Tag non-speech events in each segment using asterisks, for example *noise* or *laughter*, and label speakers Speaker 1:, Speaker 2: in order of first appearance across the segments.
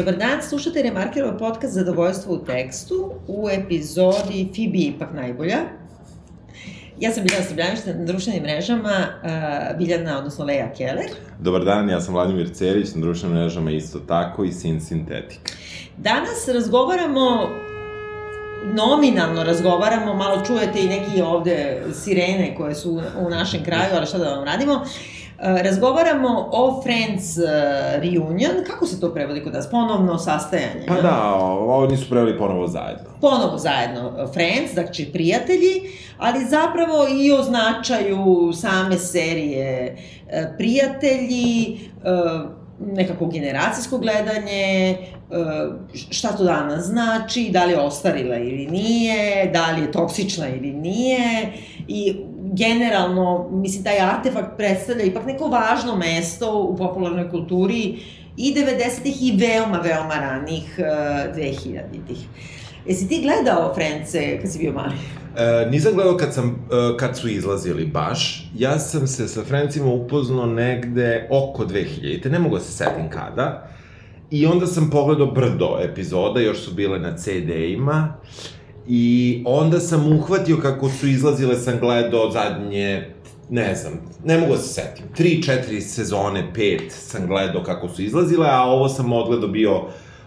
Speaker 1: Dobar dan, slušate Remarkerov podcast Zadovoljstvo u tekstu u epizodi Fibi ipak najbolja. Ja sam Biljana Srbljanić na društvenim mrežama, uh, Biljana, odnosno Leja Keller.
Speaker 2: Dobar dan, ja sam Vladimir Cerić, na društvenim mrežama isto tako i Sin Sintetika.
Speaker 1: Danas razgovaramo nominalno razgovaramo, malo čujete i neki ovde sirene koje su u našem kraju, ali šta da vam radimo. Uh, Razgovaramo o Friends uh, reunion, kako se to prevodi kod nas? Ponovno sastajanje?
Speaker 2: Pa da, oni su preveli ponovo zajedno.
Speaker 1: Ponovo zajedno, Friends, znači prijatelji, ali zapravo i o značaju same serije prijatelji, nekako generacijsko gledanje, šta to danas znači, da li je ostarila ili nije, da li je toksična ili nije i generalno, mislim, taj artefakt predstavlja ipak neko važno mesto u popularnoj kulturi i 90-ih i veoma, veoma ranih uh, 2000-ih. Jesi ti gledao Frence kad si bio mali?
Speaker 2: E, nisam gledao kad, sam, uh, kad su izlazili baš. Ja sam se sa Frencima upoznao negde oko 2000-te, ne mogu da se setim kada. I onda sam pogledao brdo epizoda, još su bile na CD-ima. Uh, I onda sam uhvatio kako su izlazile, sam gledao zadnje, ne znam, ne mogu da se setim, tri, četiri sezone, pet sam gledao kako su izlazile, a ovo sam odgledao bio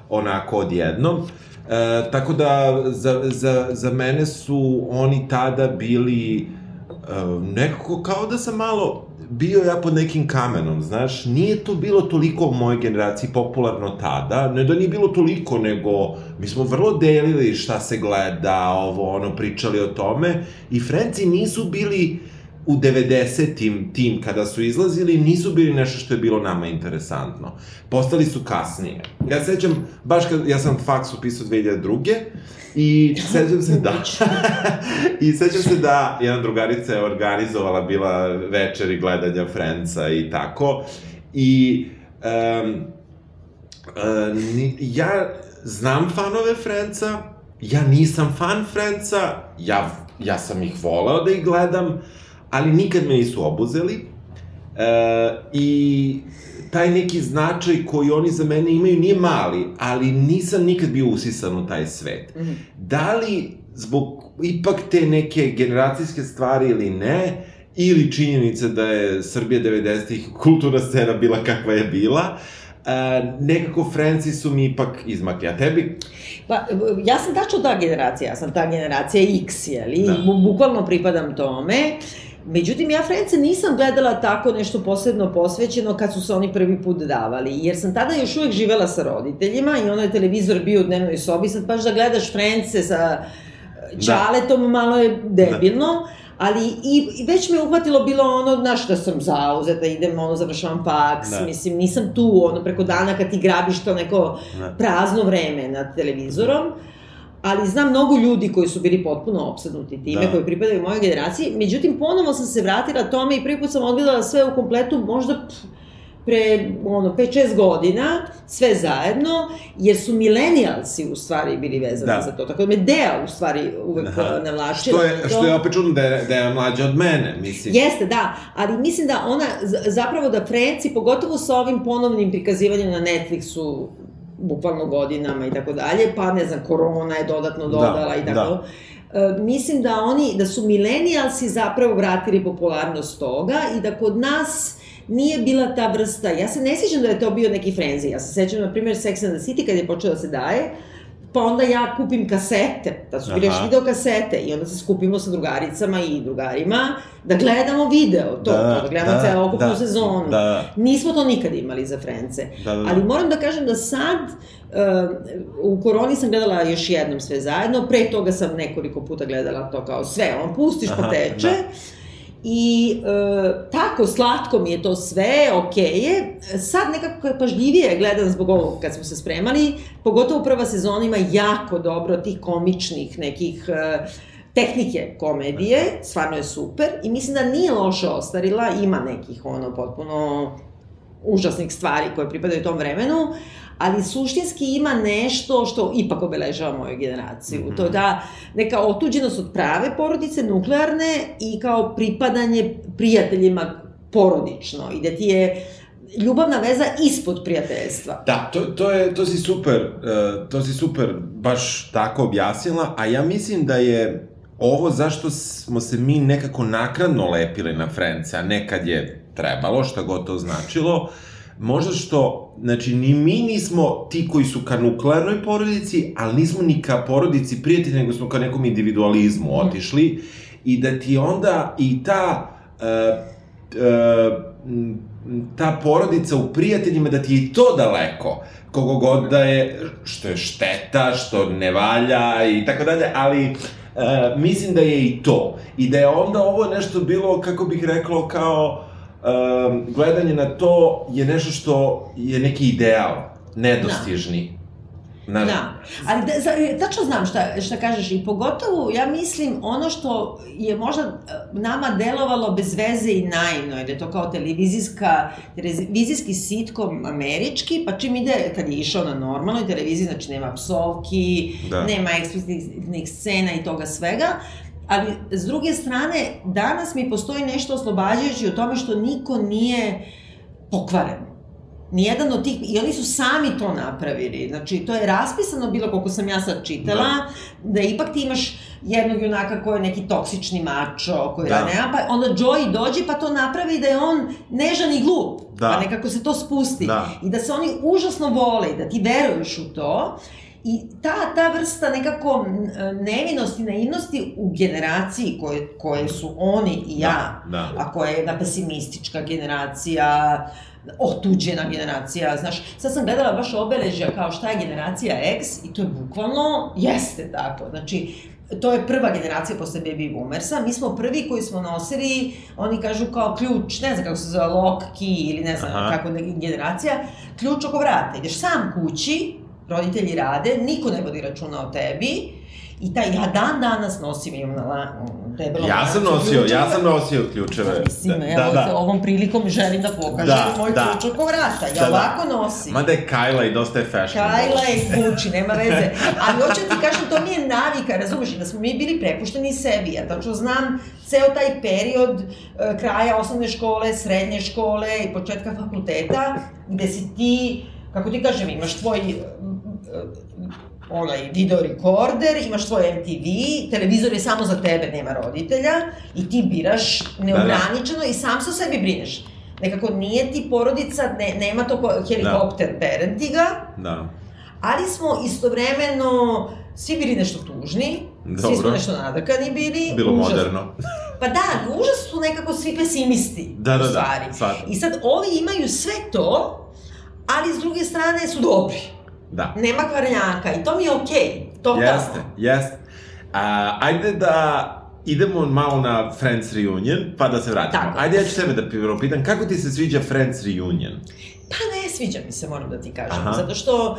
Speaker 2: onako odjednom. E, tako da, za, za, za mene su oni tada bili e, nekako kao da sam malo bio ja pod nekim kamenom, znaš, nije to bilo toliko u mojoj generaciji popularno tada, ne da nije bilo toliko, nego mi smo vrlo delili šta se gleda, ovo, ono, pričali o tome, i Frenci nisu bili u 90-im tim kada su izlazili, nisu bili nešto što je bilo nama interesantno. Postali su kasnije. Ja sećam, baš kad, ja sam faks upisao 2002. I sećam se da... *laughs* I sećam se da jedna drugarica je organizovala bila večeri gledanja Friendsa i tako. I... Um, um, ja znam fanove Friendsa, ja nisam fan Friendsa, ja, ja sam ih voleo da ih gledam, ali nikad me nisu obuzeli. E, I taj neki značaj koji oni za mene imaju nije mali, ali nisam nikad bio usisan u taj svet. Mm -hmm. Da li zbog ipak te neke generacijske stvari ili ne, ili činjenica da je Srbija 90-ih kulturna scena bila kakva je bila, Uh, nekako Franci su mi ipak izmakli, a tebi?
Speaker 1: Pa, ja sam tačno ta generacija, ja sam ta generacija X, jeli? Da. Bukvalno pripadam tome. Uh, Međutim, ja Frence nisam gledala tako nešto posebno posvećeno kad su se oni prvi put davali, jer sam tada još uvek živela sa roditeljima i ono je televizor bio u dnevnoj sobi, sad baš da gledaš Frence sa čaletom, da. malo je debilno, da. ali i, i već me uhvatilo bilo ono, znaš, da sam zauzeta, idem, ono, završavam faks, da. mislim, nisam tu, ono, preko dana kad ti grabiš to neko da. prazno vreme nad televizorom. Da ali znam mnogo ljudi koji su bili potpuno opsednuti time, da. koji pripadaju mojoj generaciji. Međutim, ponovo sam se vratila tome i prvi put sam odgledala sve u kompletu, možda pff, pre ono 5-6 godina sve zajedno jer su milenijalsi u stvari bili vezani da. za to tako da me Dea u stvari uvek Aha. navlačila
Speaker 2: što je to... što je opet čudno da je, da je mlađa od mene mislim
Speaker 1: jeste da ali mislim da ona zapravo da Frenci pogotovo sa ovim ponovnim prikazivanjem na Netflixu bukvalno godinama i tako dalje, pa ne znam, korona je dodatno dodala da, i tako. Da. E, mislim da oni, da su milenijalsi zapravo vratili popularnost toga i da kod nas nije bila ta vrsta, ja se ne sjećam da je to bio neki frenzi, ja se sećam, na primjer, Sex and the City kad je počeo da se daje, pa onda ja kupim kasete, da su bile još video kasete i onda se skupimo sa drugaricama i drugarima da gledamo video, to, da, to, da gledamo da, celo okupnu da, sezonu. Da. Nismo to nikad imali za Frence. Da, da, da. Ali moram da kažem da sad, uh, u koroni sam gledala još jednom sve zajedno, pre toga sam nekoliko puta gledala to kao sve, on pustiš pa teče. Da I e, tako, slatko mi je to sve, okej okay je. Sad nekako pažljivije gledam zbog ovog kad smo se spremali, pogotovo prva sezona ima jako dobro tih komičnih nekih e, tehnike komedije, stvarno je super i mislim da nije loše ostarila, ima nekih ono potpuno užasnih stvari koje pripadaju tom vremenu, ali suštinski ima nešto što ipak obeležava moju generaciju. Mm -hmm. To je da neka otuđenost od prave porodice, nuklearne i kao pripadanje prijateljima porodično i da ti je ljubavna veza ispod prijateljstva.
Speaker 2: Da, to, to, je, to si super, uh, to si super baš tako objasnila, a ja mislim da je ovo zašto smo se mi nekako nakradno lepili na Frence, a nekad je trebalo, šta god to značilo, možda što, znači, ni mi nismo ti koji su ka nuklearnoj porodici, ali nismo ni ka porodici prijatelji, nego smo ka nekom individualizmu mm. otišli, i da ti onda i ta uh, uh, ta porodica u prijateljima, da ti je to daleko, kogo god da je, što je šteta, što ne valja i tako dalje, ali uh, mislim da je i to. I da je onda ovo nešto bilo, kako bih reklo, kao um, gledanje na to je nešto što je neki ideal, nedostižni. Da.
Speaker 1: Na... Da, ali da, za, tačno znam šta, šta kažeš i pogotovo, ja mislim, ono što je možda e, nama delovalo bez veze i naivno, je da je to kao televizijska, televizijski sitkom američki, pa čim ide, kad je išao na normalnoj televiziji, znači nema psovki, da. nema eksplicitnih scena i toga svega, ali s druge strane, danas mi postoji nešto oslobađajući o tome što niko nije pokvaren nijedan od tih, i oni su sami to napravili, znači to je raspisano bilo koliko sam ja sad čitala, da, da ipak ti imaš jednog junaka koji je neki toksični mačo, koji da. nema, pa onda Joey dođe pa to napravi da je on nežan i glup, da. pa nekako se to spusti. Da. I da se oni užasno vole i da ti veruješ u to. I ta, ta vrsta nekako nevinosti, naivnosti u generaciji koje, koje su oni i ja, da, da. a koja je jedna pesimistička generacija, otuđena generacija, znaš, sad sam gledala baš obeležja kao šta je generacija X i to je bukvalno, jeste tako, znači, to je prva generacija posle baby boomersa, mi smo prvi koji smo nosili, oni kažu kao ključ, ne znam kako se zove, lock key ili ne znam Aha. kako da generacija, ključ oko vrata, ideš sam kući, roditelji rade, niko ne vodi računa o tebi, I taj, ja dan danas nosim, imam na la,
Speaker 2: debelom Ja sam nosio, ključeve. ja sam nosio ključeve.
Speaker 1: Mislim, da, evo, da, da. ovom prilikom želim da pokažem da, moj da. ključ oko vrata. Ja da, da. ovako da. nosim.
Speaker 2: Mada je Kajla i dosta je fashion.
Speaker 1: Kajla je Gucci, nema veze. Ali hoću ti kažem, to mi je navika, razumeš, da smo mi bili prepušteni sebi. Ja tačno znam ceo taj period uh, kraja osnovne škole, srednje škole i početka fakulteta, gde si ti, kako ti kažem, imaš tvoj onaj video rekorder, imaš svoj MTV, televizor je samo za tebe, nema roditelja i ti biraš neograničeno da, da. i sam sa sebi brineš. Nekako nije ti porodica, ne, nema to helikopter da. parentinga, da. ali smo istovremeno svi bili nešto tužni, Dobro. svi smo nešto nadrkani bili.
Speaker 2: Bilo užas. moderno. *laughs*
Speaker 1: pa da, užas su nekako svi pesimisti,
Speaker 2: da, da,
Speaker 1: u da, stvari. Da, I sad ovi imaju sve to, ali s druge strane su dobri.
Speaker 2: Da.
Speaker 1: Nema kvarnjaka i to mi je okej. Okay. To
Speaker 2: jeste, jeste. A, ajde da idemo malo na Friends Reunion, pa da se vratimo. Tako. Ajde, ja ću tebe da pitan, kako ti se sviđa Friends Reunion?
Speaker 1: Pa ne sviđa mi se, moram da ti kažem. Aha. Zato što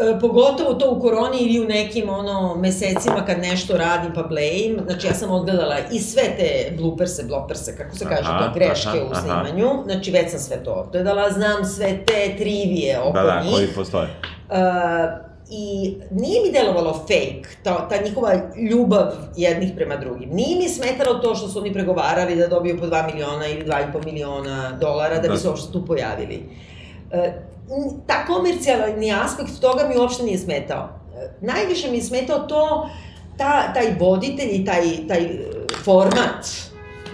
Speaker 1: e, pogotovo to u koroni ili u nekim ono mesecima kad nešto radim pa blame, znači ja sam odgledala i sve te blooperse, bloperse, kako se kaže, aha, to greške aha, u snimanju, aha. znači već sam sve to odgledala, znam sve te trivije oko
Speaker 2: da, da,
Speaker 1: njih.
Speaker 2: Da, koji postoje. Uh,
Speaker 1: I nije mi delovalo fake, ta, ta njihova ljubav jednih prema drugim. Nije mi smetalo to što su oni pregovarali da dobiju po 2 miliona ili 2,5 miliona dolara da bi da. se uopšte tu pojavili. E, ta komercijalni aspekt toga mi uopšte nije smetao. E, najviše mi je smetao to, ta, taj voditelj i taj, taj e, format,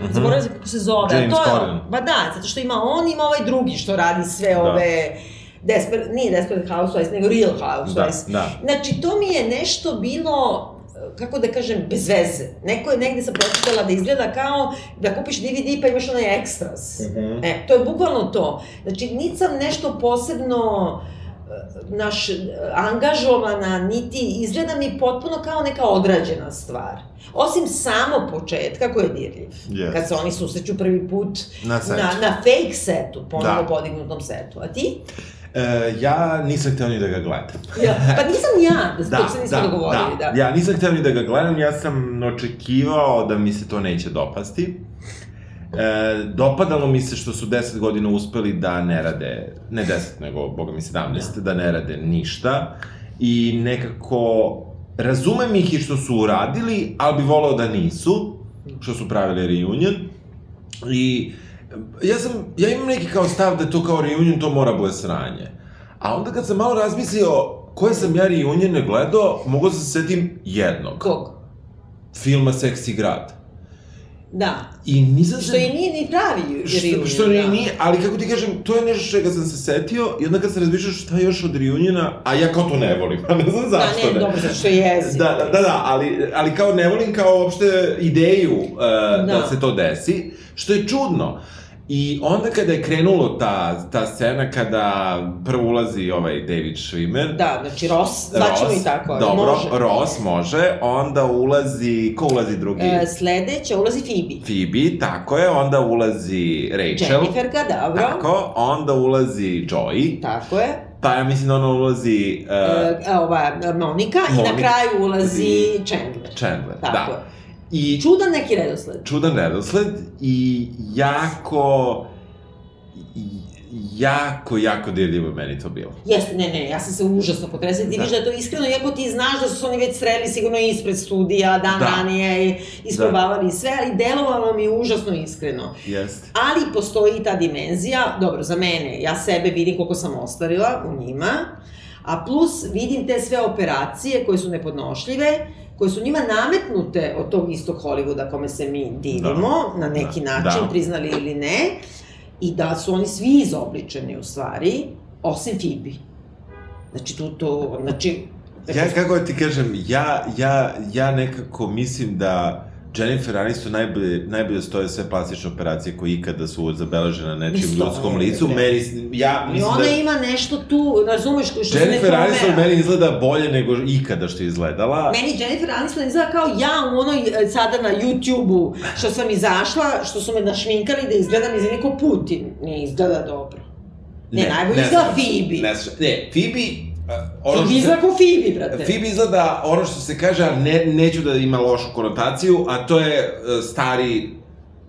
Speaker 1: Mm -hmm. Zaboravim kako se zove.
Speaker 2: James to je, Corden.
Speaker 1: Ba da, zato što ima on, ima ovaj drugi što radi sve da. ove... Desper, nije Desperate Housewives, nego Real Housewives. Da, da. Znači, to mi je nešto bilo kako da kažem, bez veze. Neko je negde sam pročitala da izgleda kao da kupiš DVD pa imaš onaj ekstras. Mm -hmm. E, to je bukvalno to. Znači, niti sam nešto posebno e, naš e, angažovana, niti izgleda mi potpuno kao neka odrađena stvar. Osim samo početka koji je dirljiv. Yes. Kad se oni susreću prvi put na, na, na fake setu, ponovno da. podignutom setu. A ti?
Speaker 2: E, ja nisam hteo ni da ga gledam.
Speaker 1: ja, pa nisam ja, *laughs* da, dok se nismo da, dogovorili, da.
Speaker 2: da. Ja nisam hteo ni da ga gledam, ja sam očekivao da mi se to neće dopasti. E, dopadalo mi se što su 10 godina uspeli da ne rade, ne 10, nego, boga mi 17, da. da ne rade ništa. I nekako, razumem ih i što su uradili, ali bi volao da nisu, što su pravili reunion. I ja sam, ja imam neki kao stav da to kao reunion, to mora bude sranje. A onda kad sam malo razmislio koje sam ja reunione gledao, mogu da se setim jednog.
Speaker 1: Kog?
Speaker 2: Filma Seksi grad.
Speaker 1: Da.
Speaker 2: I nisam se...
Speaker 1: Što i nije ni pravi
Speaker 2: Što,
Speaker 1: reunion.
Speaker 2: što ni,
Speaker 1: da.
Speaker 2: nije, ali kako ti kažem, to je nešto čega sam se setio i onda kad se razmišljao šta još od reuniona, a ja kao to ne volim, *laughs* a ne znam zašto
Speaker 1: Da, ne, dobro, zato što je jezik.
Speaker 2: Da, da, da, da, ali, ali kao ne volim kao uopšte ideju uh, da.
Speaker 1: Da.
Speaker 2: da se to desi, što je čudno. I onda kada je krenulo ta, ta scena kada prvo ulazi ovaj David Schwimmer,
Speaker 1: Da, znači Ross, zvaćemo i tako,
Speaker 2: dobro,
Speaker 1: može.
Speaker 2: Ross može, onda ulazi, ko ulazi drugi?
Speaker 1: E, sledeća ulazi Phoebe.
Speaker 2: Phoebe, tako je, onda ulazi Rachel.
Speaker 1: Jenniferka, dobro.
Speaker 2: Tako, onda ulazi Joey,
Speaker 1: Tako je.
Speaker 2: pa ja mislim da ona ulazi uh,
Speaker 1: E, ova, Monika, i na
Speaker 2: Monika.
Speaker 1: kraju ulazi Chandler.
Speaker 2: Chandler,
Speaker 1: Tako
Speaker 2: da.
Speaker 1: je.
Speaker 2: I
Speaker 1: Čudan neki redosled.
Speaker 2: čudan redosled i jako i- jako, jako dirljivo je meni to bilo.
Speaker 1: Jeste, ne, ne, ja sam se užasno potresla. Ti
Speaker 2: Da.
Speaker 1: vidiš da je to iskreno, iako ti znaš da su se oni već sreli sigurno ispred studija, dan
Speaker 2: Da.
Speaker 1: ranije, i isprobavali sve, ali delovalo mi užasno iskreno.
Speaker 2: Jeste.
Speaker 1: Ali postoji ta dimenzija, dobro, za mene, ja sebe vidim koliko sam ostvarila u njima, a plus vidim te sve operacije koje su nepodnošljive, koje su njima nametnute od tog istog Hollywooda kome se mi divimo, na neki
Speaker 2: Da.
Speaker 1: način,
Speaker 2: Da.
Speaker 1: priznali ili ne, i da su oni svi izobličeni u stvari, osim Phoebe. Znači, tu to, znači...
Speaker 2: Ja, kako da ti kažem, ja, ja, ja nekako mislim da Jennifer Aniston najbolje, najbolje stoje sve plastične operacije koje ikada su zabeležene na
Speaker 1: Ne
Speaker 2: nečijem
Speaker 1: stoje,
Speaker 2: ljudskom licu. Meni, ja
Speaker 1: I ona
Speaker 2: da...
Speaker 1: ima nešto tu, razumeš, što se ne
Speaker 2: Jennifer. Aniston meni izgleda bolje nego ikada što je izgledala.
Speaker 1: Meni Jennifer Aniston izgleda kao ja u onoj e, sada na YouTube-u što sam izašla, što su me našminkali da izgledam izgleda ko Putin. Ne izgleda dobro. Ne, najbolje izgleda
Speaker 2: slažem se.
Speaker 1: Phoebe.
Speaker 2: Ne, ne, Phoebe... uh, ono
Speaker 1: Phoebe izgleda Phoebe, brate.
Speaker 2: Phoebe izgleda ono što se kaže, a ne, neću da ima lošu konotaciju, a to je uh, stari...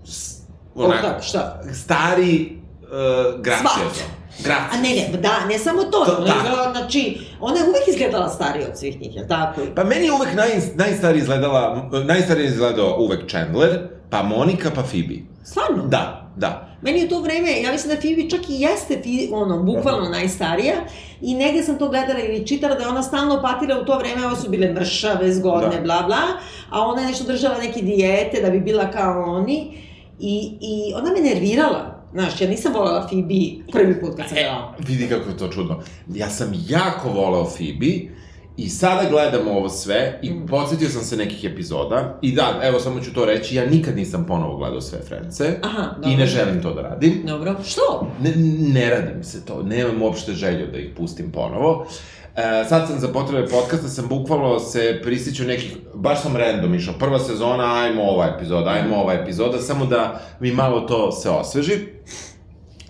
Speaker 2: S,
Speaker 1: Onako. Tako, šta?
Speaker 2: Stari... Uh, graciozno.
Speaker 1: A
Speaker 2: Graciozno.
Speaker 1: ne, ne, da, ne samo to,
Speaker 2: To-
Speaker 1: izgleda, znači, ona je uvek izgledala starija od svih njih, jel tako?
Speaker 2: Pa meni je uvek naj, najstariji izgledala, najstariji izgledao uvek Chandler, pa Monika, pa Phoebe.
Speaker 1: Stvarno?
Speaker 2: Da, da.
Speaker 1: Meni je to vreme, ja mislim da Phoebe čak i jeste, ono, bukvalno najstarija i negde sam to gledala ili čitala da je ona stalno patila u to vreme, ovo su bile mršave, zgodne,
Speaker 2: Da.
Speaker 1: bla, bla, a ona je nešto držala neke dijete da bi bila kao oni i, i ona me nervirala. Znaš, ja nisam voljela Phoebe prvi put kad sam gledala.
Speaker 2: Vidi kako je to čudno. Ja sam jako voleo Phoebe i sada gledam ovo sve i
Speaker 1: Mm.
Speaker 2: podsjetio sam se nekih epizoda i da, evo samo ću to reći, ja nikad nisam ponovo gledao sve Frence
Speaker 1: Aha, dobro.
Speaker 2: i ne želim to da radim.
Speaker 1: Dobro. Što?
Speaker 2: Ne, ne radim se to, nemam uopšte želju da ih pustim ponovo. E, sad sam za potrebe podcasta, sam bukvalno se prisjećao nekih, baš sam random išao, prva sezona, ajmo ova epizoda, ajmo ova epizoda, samo da mi malo to se osveži.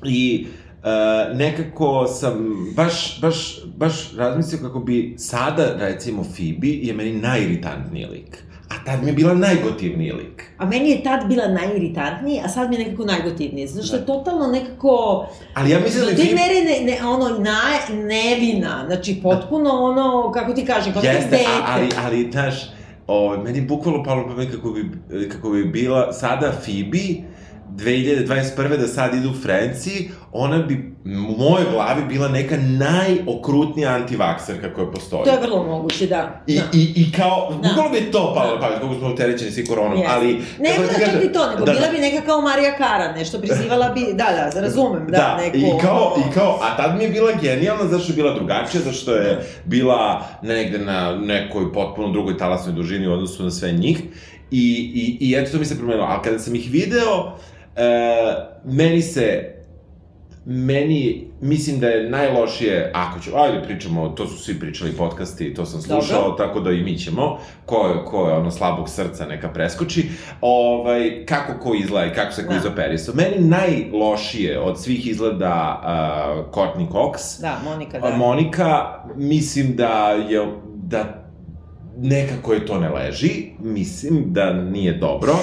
Speaker 2: I e, nekako sam baš, baš, baš razmislio kako bi sada, recimo, Phoebe je meni najiritantniji lik. A tad mi je bila najgotivniji lik.
Speaker 1: A meni je tad bila najiritantniji, a sad mi je nekako najgotivniji. Zato što je totalno nekako...
Speaker 2: Ali ja mislim da
Speaker 1: te
Speaker 2: Phoebe...
Speaker 1: mere ne, ne, ono, na, nevina, znači potpuno ono, kako ti kažem, kao
Speaker 2: Jeste,
Speaker 1: dete.
Speaker 2: ali, ali, znaš, o, meni je bukvalno palo pamet kako bi, kako bi bila sada Phoebe, 2021. da sad idu Frenci, ona bi u mojoj glavi bila neka najokrutnija antivakserka koja postoji.
Speaker 1: To je vrlo moguće, da.
Speaker 2: I,
Speaker 1: da.
Speaker 2: i, I kao,
Speaker 1: Da.
Speaker 2: bukvalno bi to palo na pamet, kako smo uterećeni svi koronom,
Speaker 1: Jeste.
Speaker 2: ali...
Speaker 1: Ne, ne,
Speaker 2: ti
Speaker 1: čak ni to, nego
Speaker 2: da,
Speaker 1: bila
Speaker 2: da.
Speaker 1: bi neka kao Marija Karan, nešto prizivala bi, da, da, razumem, da,
Speaker 2: Da,
Speaker 1: neko...
Speaker 2: i kao, i kao, a tad mi je bila genijalna zašto je bila drugačija, zašto je bila negde na nekoj potpuno drugoj talasnoj dužini u odnosu na sve njih. I, i, i eto to mi se promenilo. Ali kada sam ih video, meni se meni, mislim da je najlošije, ako ću, ajde pričamo, to su svi pričali podcasti, to sam slušao,
Speaker 1: Dobro.
Speaker 2: tako da i mi ćemo, ko je, ko je ono slabog srca neka preskoči, ovaj, kako ko izgleda i kako se ko
Speaker 1: Da.
Speaker 2: izoperisao. Meni najlošije od svih izgleda uh, Courtney Cox,
Speaker 1: Da, Monika, da.
Speaker 2: Monika, mislim da je, da nekako je to ne leži, mislim da nije dobro.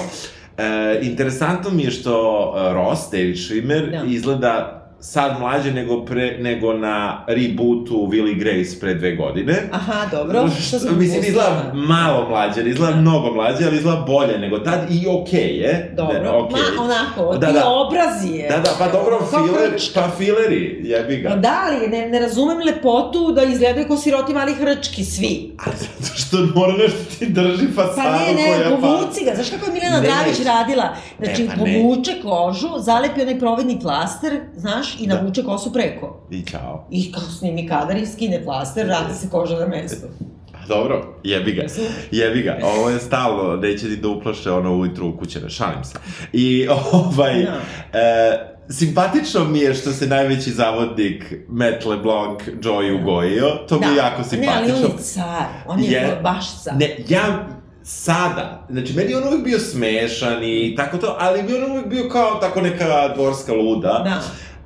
Speaker 2: E, interesantno mi je što e, Ross, David Schwimmer,
Speaker 1: Da.
Speaker 2: izgleda sad mlađe nego, pre, nego na rebootu Willy Grace pre dve godine.
Speaker 1: Aha, dobro.
Speaker 2: Što sam Mislim, izgleda malo mlađe, izgleda mnogo mlađe, ali izgleda bolje nego tad i okej okay je.
Speaker 1: Dobro, ne, okay. ma onako, da, da. obraz je.
Speaker 2: Da, da, pa dobro, filer, pa fileri, jebi ga.
Speaker 1: Pa da, ali ne, ne razumem lepotu da izgledaju kao siroti mali hrčki, svi.
Speaker 2: A zato što mora nešto ti drži fasadu
Speaker 1: pa ne, ne, koja pa... povuci ga, znaš kako je Milena ne, Dragić ne, radila? Znači, pa povuče kožu, zalepi onaj provedni plaster, znaš, i da. navuče kosu preko.
Speaker 2: I čao.
Speaker 1: I kao snimi kadar i skine plaster, vrati se koža na mesto. *laughs*
Speaker 2: Dobro, jebi ga, jebi ga. Ovo je stalno, neće ti da uplaše ono ujutru u kuće, šalim se. I *laughs* ovaj. Da. e, simpatično mi je što se najveći zavodnik Matt LeBlanc Joy ugojio, to da. mi je jako simpatično.
Speaker 1: Ne, ali on je car, on je, je baš car.
Speaker 2: Ne, ja sada, znači meni je on uvijek bio smešan i tako to, ali bi on uvijek bio kao tako neka dvorska luda.
Speaker 1: Da.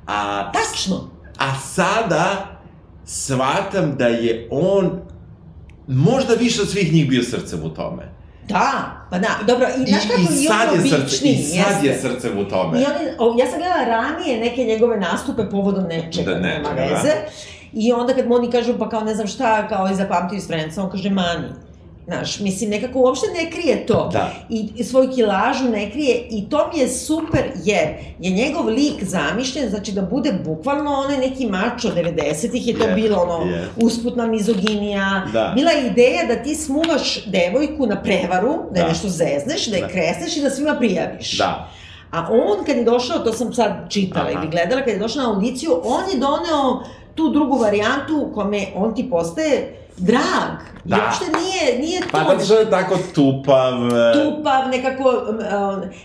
Speaker 2: A,
Speaker 1: Tačno.
Speaker 2: A sada shvatam da je on možda više od svih njih bio srcem u tome.
Speaker 1: Da, pa da, dobro, i znaš kako
Speaker 2: I, i sad je srce, I sad je srce u tome.
Speaker 1: I on, ja sam gledala ranije neke njegove nastupe povodom nečega, da, nema veze. Da. I onda kad mu oni kažu, pa kao ne znam šta, kao i zapamtio iz Friendsa, on kaže mani. Znaš, mislim, nekako uopšte ne krije to.
Speaker 2: Da.
Speaker 1: I, svoju kilažu ne krije. I to mi je super, jer je njegov lik zamišljen, znači da bude bukvalno onaj neki mačo 90-ih, je to yeah, bilo ono, yeah. usputna mizoginija. Da. Bila je ideja da ti smuvaš devojku na prevaru, da je da. nešto zezneš, da je da. kresneš i da svima prijaviš.
Speaker 2: Da.
Speaker 1: A on kad je došao, to sam sad čitala Aha. ili gledala, kad je došao na audiciju, on je doneo tu drugu varijantu kome on ti postaje drag. Da. I uopšte nije, nije to...
Speaker 2: Pa zato što je tako tupav... E,
Speaker 1: tupav, nekako,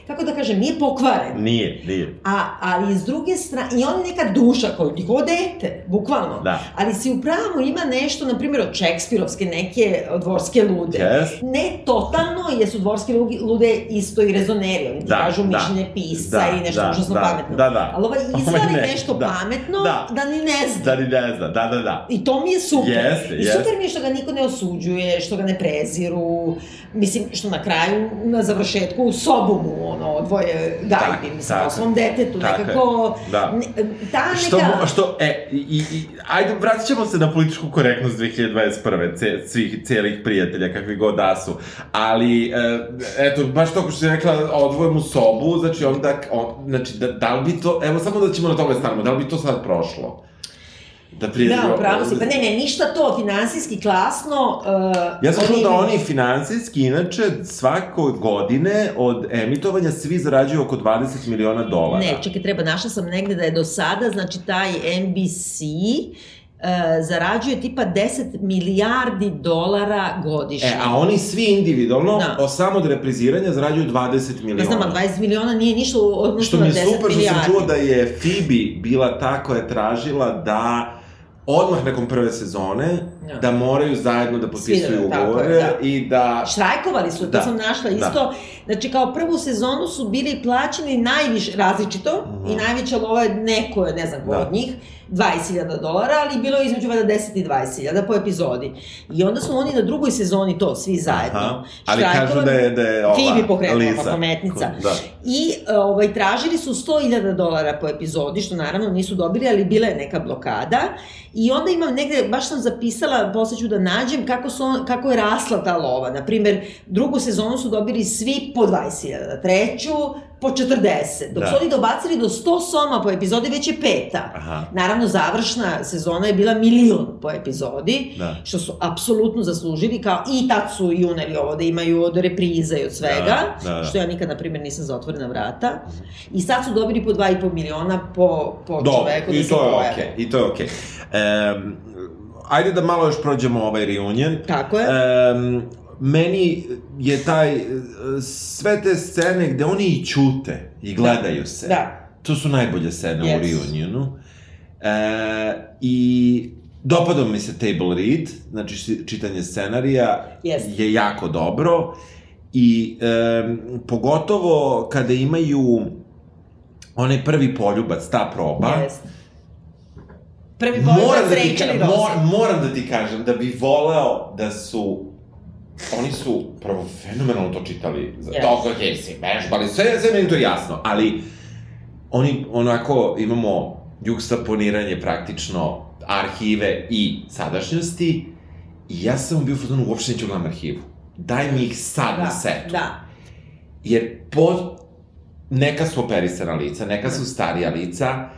Speaker 1: kako da kažem, nije pokvaren.
Speaker 2: Nije, nije.
Speaker 1: A, ali s druge strane, i on je neka duša koju njihovo dete, bukvalno.
Speaker 2: Da.
Speaker 1: Ali si upravo ima nešto, na primjer, od Šekspirovske neke dvorske lude.
Speaker 2: Yes.
Speaker 1: Ne totalno, jer su dvorske lude isto i rezoneri. Oni ti da, kažu da, mišljenje pisca da, i nešto da, užasno
Speaker 2: da,
Speaker 1: pametno.
Speaker 2: Da, da.
Speaker 1: Ali ovaj izvali ne, nešto da, pametno da, da ni ne zna.
Speaker 2: Da ni ne zna, da, da, da.
Speaker 1: I to mi je super.
Speaker 2: Jeste,
Speaker 1: I super mi je što ga niko ne osuđuje, što ga ne preziru, mislim, što na kraju, na završetku, u sobu mu, ono, dvoje gajbi, mislim, po svom detetu, tako nekako,
Speaker 2: da.
Speaker 1: ne, ta neka...
Speaker 2: Što, što, e, i, i, ajde, vratit ćemo se na političku korektnost 2021. Ce, svih, cijelih prijatelja, kakvi god da su, ali, e, eto, baš to ko što si rekla, odvojem u sobu, znači onda, on, znači, da, da li bi to, evo, samo da ćemo na tome stanemo, da li bi to sad prošlo?
Speaker 1: Da, da, upravo si. Pa ne, ne, ništa to, finansijski klasno... Uh,
Speaker 2: ja sam čuo da oni finansijski, inače, svako godine od emitovanja svi zarađuju oko 20 miliona dolara.
Speaker 1: Ne, čekaj, treba, našla sam negde da je do sada, znači, taj NBC uh, zarađuje tipa 10 milijardi dolara godišnje.
Speaker 2: E, a oni svi individualno, da. o samo od repriziranja, zarađuju 20 miliona. Ne
Speaker 1: znam, a 20 miliona nije ništa u odnosu na 10 milijardi.
Speaker 2: Što mi je super što sam čuo da je Phoebe bila ta koja je tražila da odmah nakon prve sezone ja. da moraju zajedno da potpisuju ugovore da. i da...
Speaker 1: Štrajkovali su, to da. sam našla da. isto. Da. Znači, kao prvu sezonu su bili plaćeni najviše, različito, mm -hmm. i najveća lova je neko, ne znam da. od njih, 20.000 dolara, ali bilo je između vada 10 i 20.000 po epizodi. I onda su oni na drugoj sezoni to, svi zajedno. Aha,
Speaker 2: ali kažu da je, da je ova
Speaker 1: Fibi pokrenula, pa pametnica. Da. I ovaj, tražili su 100.000 dolara po epizodi, što naravno nisu dobili, ali bila je neka blokada. I onda imam negde, baš sam zapisala, posle ću da nađem kako, su on, kako je rasla ta lova. Naprimer, drugu sezonu su dobili svi po 20.000, treću po 40. Dok da. su oni dobacili do 100 soma po epizodi, već je peta. Aha. Naravno, završna sezona je bila milion po epizodi, da. što su apsolutno zaslužili, kao i tad su junari ovo da imaju od repriza i od svega, da, da, da. što ja nikad, na primjer, nisam za otvorena vrata. I sad su dobili po 2,5 miliona po, po Do, čoveku da
Speaker 2: i to je okay, i to je okej. Okay. Um, ajde da malo još prođemo ovaj reunion.
Speaker 1: Tako je.
Speaker 2: Um, meni je taj, sve te scene gde oni i čute i gledaju da. se.
Speaker 1: Da.
Speaker 2: To su najbolje scene yes. u reunionu. E, I dopadao mi se table read, znači čitanje scenarija yes. je jako dobro. I e, pogotovo kada imaju onaj prvi poljubac, ta proba, yes.
Speaker 1: Prvi poljubac da Rachel i Rosa.
Speaker 2: Mor, moram da ti kažem da bi voleo da su oni su prvo fenomenalno to čitali. Yes. To, ok, se vežbali, sve, sve meni to jasno, ali oni onako imamo jukstaponiranje praktično arhive i sadašnjosti, i ja sam bio u fotonu, uopšte neću gledam arhivu. Daj mi ih sad
Speaker 1: da,
Speaker 2: na setu.
Speaker 1: Da,
Speaker 2: Jer po, neka su operisana lica, neka su starija lica,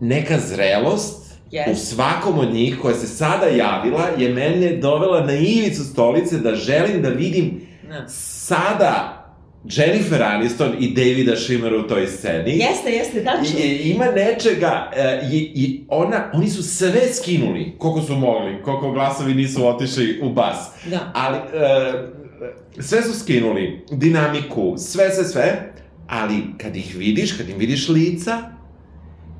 Speaker 2: neka zrelost
Speaker 1: Yes.
Speaker 2: u svakom od njih koja se sada javila je mene dovela na ivicu stolice da želim da vidim
Speaker 1: da.
Speaker 2: sada Jennifer Aniston i Davida Schwimmera u toj sceni.
Speaker 1: Jeste, jeste, tačno.
Speaker 2: I, i, ima nečega, e, i, i ona, oni su sve skinuli, koliko su mogli, koliko glasovi nisu otišli u bas.
Speaker 1: Da.
Speaker 2: Ali, e, sve su skinuli, dinamiku, sve, sve, sve, ali kad ih vidiš, kad im vidiš lica,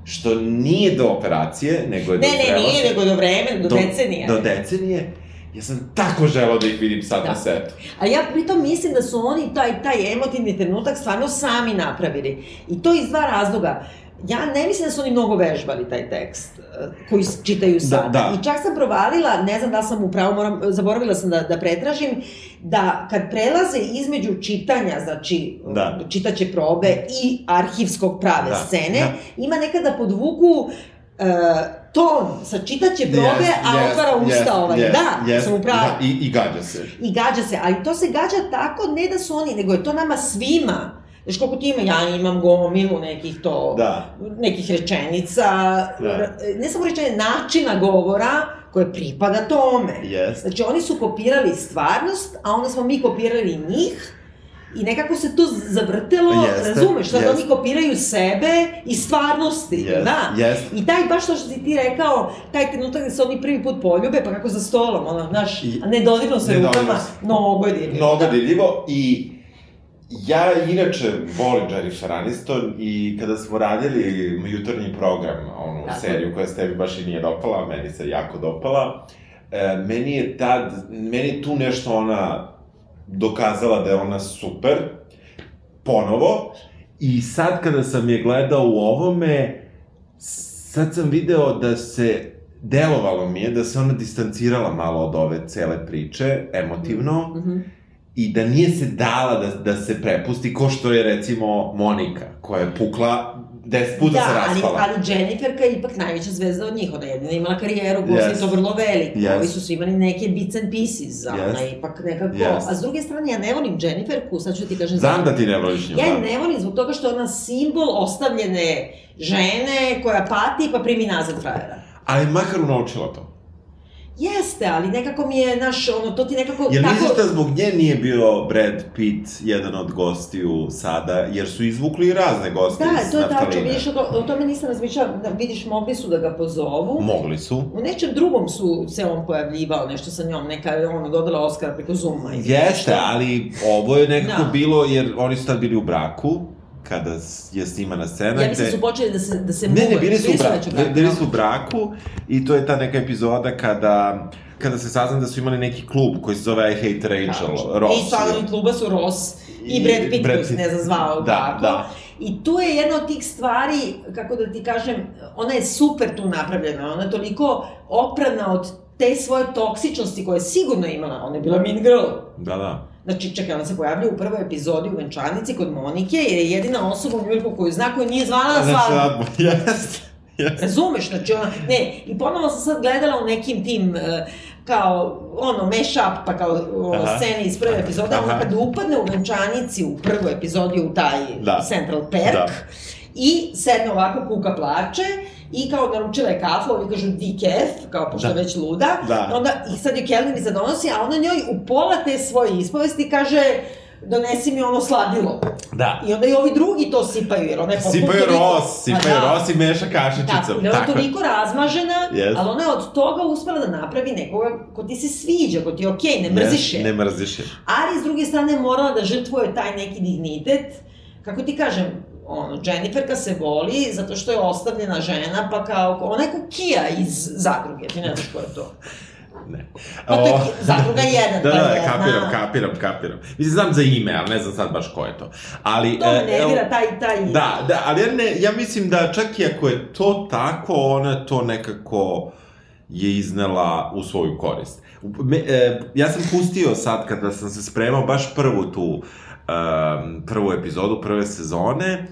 Speaker 2: što nije do operacije, nego je
Speaker 1: Ne,
Speaker 2: do
Speaker 1: ne,
Speaker 2: zrelosti,
Speaker 1: nije, nego do vremena, do, decenija.
Speaker 2: Do decenije, ja sam tako želao da ih vidim sad
Speaker 1: Da.
Speaker 2: na setu.
Speaker 1: A ja pritom mislim da su oni taj, taj emotivni trenutak stvarno sami napravili. I to iz dva razloga. Ja ne mislim da su oni mnogo vežbali taj tekst eh, koji čitaju sada.
Speaker 2: da.
Speaker 1: I čak sam provalila, ne znam da sam upravo, moram, zaboravila sam da, da pretražim, da kad prelaze između čitanja, znači
Speaker 2: Da.
Speaker 1: čitaće probe i arhivskog prave
Speaker 2: Da,
Speaker 1: scene,
Speaker 2: da.
Speaker 1: ima nekada podvuku e, ton sa čitaće probe, a otvara usta ovaj. da, sam u pravu.
Speaker 2: Da, i, I gađa se.
Speaker 1: I gađa se, ali to se gađa tako, ne da su oni, nego je to nama svima. Znaš koliko ti ima, ja imam gomilu nekih to,
Speaker 2: Da.
Speaker 1: nekih rečenica,
Speaker 2: Da.
Speaker 1: ne samo rečenica, načina govora koje pripada tome.
Speaker 2: Jest.
Speaker 1: Znači oni su kopirali stvarnost, a onda smo mi kopirali njih, I nekako se to zavrtelo,
Speaker 2: Jeste,
Speaker 1: razumeš, sad
Speaker 2: jeste.
Speaker 1: oni kopiraju sebe i stvarnosti,
Speaker 2: Jest,
Speaker 1: da.
Speaker 2: jest.
Speaker 1: I taj, baš to što si ti rekao, taj trenutak gde se oni prvi put poljube, pa kako za stolom, ono, znaš,
Speaker 2: I-
Speaker 1: a ne dodirno se rukama, mnogo je divno.
Speaker 2: Mnogo
Speaker 1: da.
Speaker 2: dirljivo i ja inače volim Jennifer Aniston i kada smo radili jutarnji program, onu
Speaker 1: Tako.
Speaker 2: seriju koja se tebi baš i nije dopala, meni se jako dopala, e, meni je tad, meni je tu nešto ona dokazala da je ona super, ponovo, i sad kada sam je gledao u ovome, sad sam video da se delovalo mi je da se ona distancirala malo od ove cele priče, emotivno,
Speaker 1: Mhm.
Speaker 2: I da nije se dala da, da se prepusti, ko što je recimo Monika, koja je pukla, deset puta
Speaker 1: da,
Speaker 2: se
Speaker 1: ali,
Speaker 2: raspala.
Speaker 1: ali Jenniferka je ipak najveća zvezda od njih, ona je jedina imala karijeru,
Speaker 2: Yes.
Speaker 1: yes. to vrlo veliko,
Speaker 2: Yes.
Speaker 1: ovi su svi imali neke bits and pieces, a
Speaker 2: Yes.
Speaker 1: ona je ipak nekako,
Speaker 2: Yes.
Speaker 1: a s druge strane ja ne volim Jenniferku, sad ću ti kažem
Speaker 2: Znam da ti ne voliš nju,
Speaker 1: Ja je
Speaker 2: da.
Speaker 1: ne volim zbog toga što je ona simbol ostavljene žene koja pati pa primi nazad frajera.
Speaker 2: Ali makar naučila to.
Speaker 1: Jeste, ali nekako mi je, naš, ono, to ti nekako
Speaker 2: Jel
Speaker 1: tako...
Speaker 2: misliš da zbog nje nije bio Brad Pitt jedan od gostiju sada, jer su izvukli razne goste
Speaker 1: Da,
Speaker 2: iz
Speaker 1: to je tačno,
Speaker 2: naftaline?
Speaker 1: vidiš, o, o tome nisam razmišljala, da vidiš, mogli su da ga pozovu.
Speaker 2: Mogli su.
Speaker 1: U nečem drugom su se on pojavljivao, nešto sa njom, neka je ono dodala Oscar preko Zuma.
Speaker 2: Jeste,
Speaker 1: nešto.
Speaker 2: ali ovo je nekako
Speaker 1: Da.
Speaker 2: bilo, jer oni su tad bili u braku, kada je snimana scena.
Speaker 1: Ja mislim
Speaker 2: gde-
Speaker 1: da su počeli da se, da se
Speaker 2: Ne, ne, bili su u braku, bili
Speaker 1: da.
Speaker 2: su u braku i to je ta neka epizoda kada kada se sazna da su imali neki klub koji se zove I Hate Rachel,
Speaker 1: Tačno.
Speaker 2: Ross.
Speaker 1: I članovi kluba su Ross i,
Speaker 2: I
Speaker 1: Brad Pitt
Speaker 2: Brad Pitt.
Speaker 1: ne znam zvao
Speaker 2: Da,
Speaker 1: tako.
Speaker 2: da.
Speaker 1: I tu je jedna od tih stvari, kako da ti kažem, ona je super tu napravljena, ona je toliko oprana od te svoje toksičnosti koje je sigurno imala, ona je bila mean girl.
Speaker 2: Da, da.
Speaker 1: Znači, čekaj, ona se pojavlja u prvoj epizodi u Venčanici kod Monike, jer je jedina osoba u Njujorku koju zna koju nije zvala na svadbu. *laughs*
Speaker 2: Jeste. Jeste.
Speaker 1: Razumeš, znači ona, ne, i ponovo sam sad gledala u nekim tim, e, kao, ono, mash-up, pa kao o,
Speaker 2: Aha.
Speaker 1: scene iz prve epizode, ona
Speaker 2: Aha.
Speaker 1: kad upadne u venčanici u prvoj epizodi u taj
Speaker 2: Da.
Speaker 1: Central Park,
Speaker 2: Da.
Speaker 1: i sedne ovako, kuka plače, i kao naručila je kafu, ovi kažu decaf, kao pošto
Speaker 2: Da.
Speaker 1: već luda,
Speaker 2: Da.
Speaker 1: onda, i sad je kelnernica donosi, a ona njoj u pola te svoje ispovesti kaže, donesi mi ono sladilo.
Speaker 2: Da.
Speaker 1: I onda i ovi drugi to sipaju, jer ona je potpuno
Speaker 2: Sipaju ros, sipaju
Speaker 1: Pa da.
Speaker 2: ros i meša kašičicom.
Speaker 1: i ona je toliko razmažena,
Speaker 2: Jest.
Speaker 1: ali ona je od toga uspela da napravi nekoga ko ti se sviđa, ko ti je okej, ne mrziš je.
Speaker 2: Ne mrziš je.
Speaker 1: Ali, s druge strane, morala da žrtvuje taj neki dignitet. Kako ti kažem, ono, Jenniferka se voli zato što je ostavljena žena, pa kao, ona je ko Kija iz zadruge, ti ne znaš ko je to. *laughs*
Speaker 2: Ne.
Speaker 1: Pa to je zadruga jedan,
Speaker 2: da,
Speaker 1: pa
Speaker 2: da,
Speaker 1: jedna.
Speaker 2: kapiram, kapiram, kapiram. Mislim, znam za ime, ali ne znam sad baš ko je to. Ali,
Speaker 1: To me
Speaker 2: e,
Speaker 1: nervira, taj, taj...
Speaker 2: Da, da, ali ja, ne, ja mislim da čak i ako je to tako, ona to nekako je iznela u svoju korist. Me, e, ja sam pustio sad kada sam se spremao baš prvu tu um, prvu epizodu prve sezone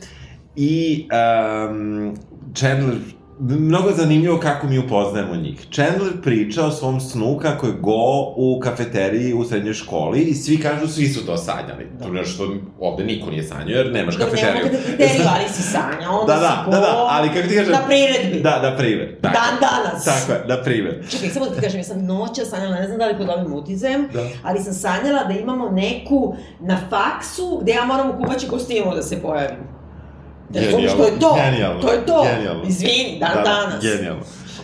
Speaker 2: i um, Chandler mnogo zanimljivo kako mi upoznajemo njih. Chandler priča o svom snu kako je go u kafeteriji u srednjoj školi i svi kažu svi su to sanjali. Da. To je što ovde niko nije sanjao jer nemaš
Speaker 1: Dobro,
Speaker 2: kafeteriju.
Speaker 1: Dobro, nema kafeteriju, ali si sanjao, onda
Speaker 2: da, da,
Speaker 1: si
Speaker 2: da, da, ali kako ti kažem...
Speaker 1: Na priredbi.
Speaker 2: Da, na primer.
Speaker 1: Dan danas.
Speaker 2: Tako je, na primer.
Speaker 1: Čekaj, samo da ti kažem, ja sam noća sanjala, ne znam da li pod ovim uticajem, da. ali sam sanjala da imamo neku na faksu gde ja moram u kupaći kostimu da se pojavim. Genijalno. Što je to? Genijalno. To je to. Genijalno. Izvini, dan da, danas.
Speaker 2: Genijalno.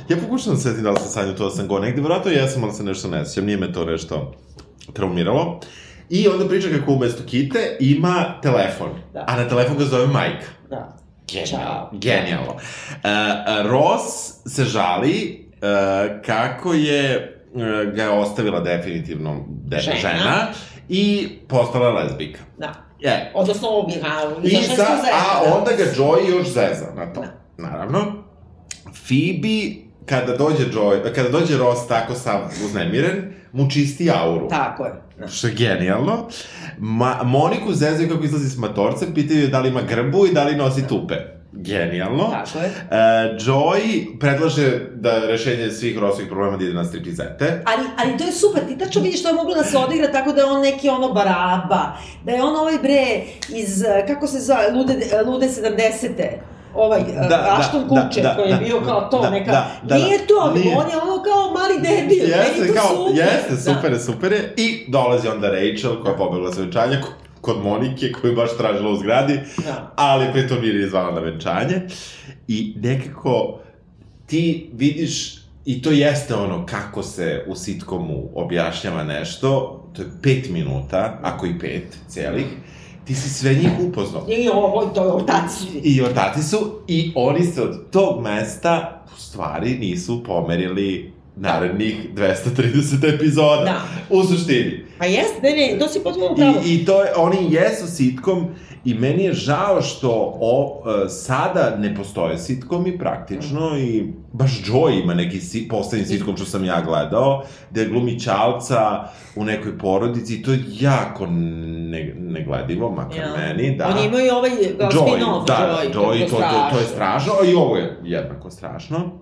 Speaker 2: Ja pokušam da setim da li sam sanjao to da sam go negde, vratno jesam, ali se nešto ne sjećam, nije me to nešto traumiralo. I onda priča kako umesto Kite ima telefon, da. a na telefon ga zove majka.
Speaker 1: Da.
Speaker 2: Genijalno. Genijalno. Uh, Ross se žali uh, kako je uh, ga je ostavila definitivno de, žena. žena i postala lezbika.
Speaker 1: Da. Je. Odnosno obira. I
Speaker 2: a da. onda ga Joey još zeza na to. Da. Naravno. Phoebe, kada dođe Joy, kada dođe Ross tako sam uznemiren, mu čisti auru.
Speaker 1: Tako je.
Speaker 2: Da. Što je genijalno. Ma, Moniku zezaju kako izlazi s matorca, pitaju je da li ima grbu i da li nosi tupe genijalno.
Speaker 1: Tako je.
Speaker 2: Uh, Joy predlaže da rešenje svih Rossovih problema da ide na striptizete.
Speaker 1: Ali, ali to je super, ti tačno vidiš što je moglo da se odigra tako da je on neki ono baraba, da je on ovaj bre iz, kako se zove, lude, lude 70-te ovaj da, uh, Ashton da, Kutcher da, koji je da, bio kao to da, neka da, da, nije to, nije. on je ono kao mali debil jeste, kao, super.
Speaker 2: jeste, super, da. super je i dolazi onda Rachel koja pobegla sa venčanja kod Monike koju baš tražila u zgradi, da. ali pritom nije zvala na venčanje. I nekako ti vidiš, i to jeste ono kako se u sitkomu objašnjava nešto, to je pet minuta, ako i pet celih, ti si sve njih upoznao.
Speaker 1: I ovo, to je ortaci.
Speaker 2: I ortaci su, i oni se od tog mesta u stvari nisu pomerili narednih 230 epizoda. Da. U suštini.
Speaker 1: Pa jest, ne, ne, to si potpuno pravo.
Speaker 2: I, I to je, oni jesu sitkom i meni je žao što o, uh, sada ne postoje sitkomi praktično i baš Joy ima neki si, poslednji sitkom što sam ja gledao, gde glumi Čalca u nekoj porodici i to je jako ne, negledivo, makar ja. meni, da.
Speaker 1: Oni imaju ovaj spin-off,
Speaker 2: da, Joy, Joy, to, to, to je strašno, i ovo je jednako strašno.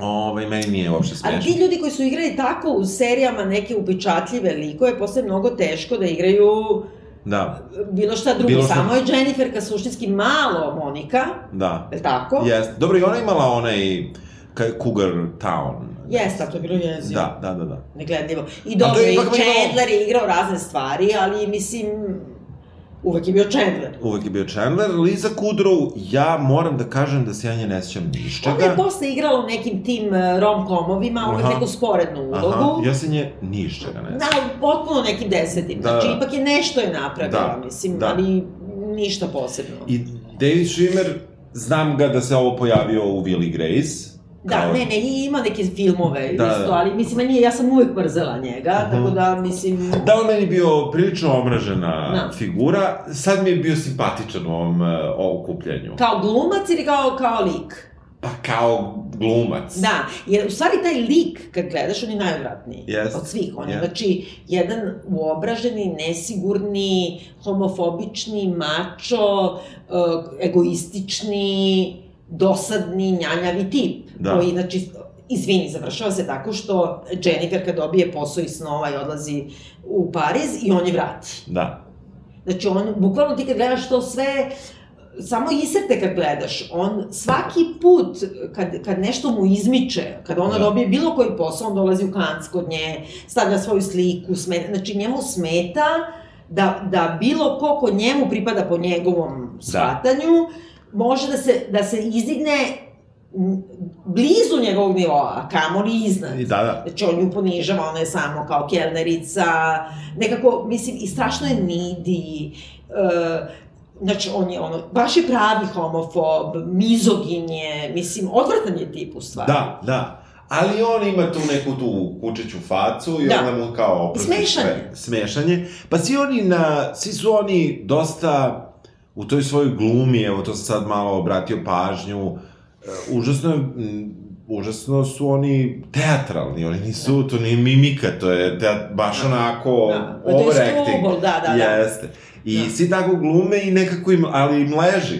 Speaker 2: Ovaj, meni nije uopšte smešno.
Speaker 1: Ali ti ljudi koji su igrali tako u serijama neke upečatljive likove, posle mnogo teško da igraju
Speaker 2: Da.
Speaker 1: Bilo šta drugo, bilo šta... samo je Jenniferka suštinski malo Monika.
Speaker 2: Da.
Speaker 1: Je tako?
Speaker 2: Jeste. Dobro, i ona imala onaj Cougar Town.
Speaker 1: Jeste, to je bilo njezino.
Speaker 2: Da, da, da, da.
Speaker 1: Negledljivo. I dobro, i Chandler je igrao razne stvari, ali mislim, Uvek je bio Chandler.
Speaker 2: Uvek je bio Chandler. Liza Kudrow, ja moram da kažem da se ja nje ne sjećam ništa.
Speaker 1: Ona je posle igrala u nekim tim e, rom-komovima, uvek neku sporednu ulogu.
Speaker 2: Aha, ja se nje ništa ne
Speaker 1: Da, potpuno nekim desetim. Da, znači, ipak je nešto je napravila, da, mislim, da. ali ništa posebno.
Speaker 2: I David Schwimmer, znam ga da se ovo pojavio u Willy Grace,
Speaker 1: Da, ne, ne, i ima neke filmove da, isto, da. ali mislim, nije, ja sam uvek mrzela njega, uh -huh. tako da, mislim...
Speaker 2: Da, on meni bio prilično omražena da. figura, sad mi je bio simpatičan u ovom uh, okupljanju.
Speaker 1: Kao glumac ili kao, kao lik?
Speaker 2: Pa kao glumac.
Speaker 1: Da, jer u stvari taj lik, kad gledaš, on je najodvratniji.
Speaker 2: Yes.
Speaker 1: Od svih. On je, yes. znači, jedan uobraženi, nesigurni, homofobični, mačo, uh, egoistični, dosadni, njanjavi tip, da. koji, znači, izvini, završava se tako što Jennifer kad dobije posao iz snova i odlazi u Pariz i on je vrati.
Speaker 2: Da.
Speaker 1: Znači, on, bukvalno ti kad gledaš to sve, samo isrte kad gledaš, on svaki put kad, kad nešto mu izmiče, kad ona da. dobije bilo koji posao, on dolazi u kanc kod nje, stavlja svoju sliku, smeta, znači njemu smeta da, da bilo ko ko njemu pripada po njegovom da. shvatanju, da može da se, da se izdigne blizu njegovog nivoa, a kamoli iznad.
Speaker 2: I da, da.
Speaker 1: Znači, on ju ponižava, ona je samo kao kelnerica, nekako, mislim, i strašno je nidi, uh, znači, on je ono, baš je pravi homofob, mizogin je, mislim, odvratan je tip u stvari.
Speaker 2: Da, da. Ali on ima tu neku tu kučiću facu i da. ona mu kao...
Speaker 1: Smešanje.
Speaker 2: Smešanje. Pa svi oni na, svi su oni dosta u toj svojoj glumi, evo to sam sad malo obratio pažnju, uh, užasno užasno su oni teatralni, oni nisu, da. to nije mimika, to je teat, baš da. onako da. overacting.
Speaker 1: Da, da,
Speaker 2: da. Jeste. I da. svi tako glume i nekako im, ali im leži.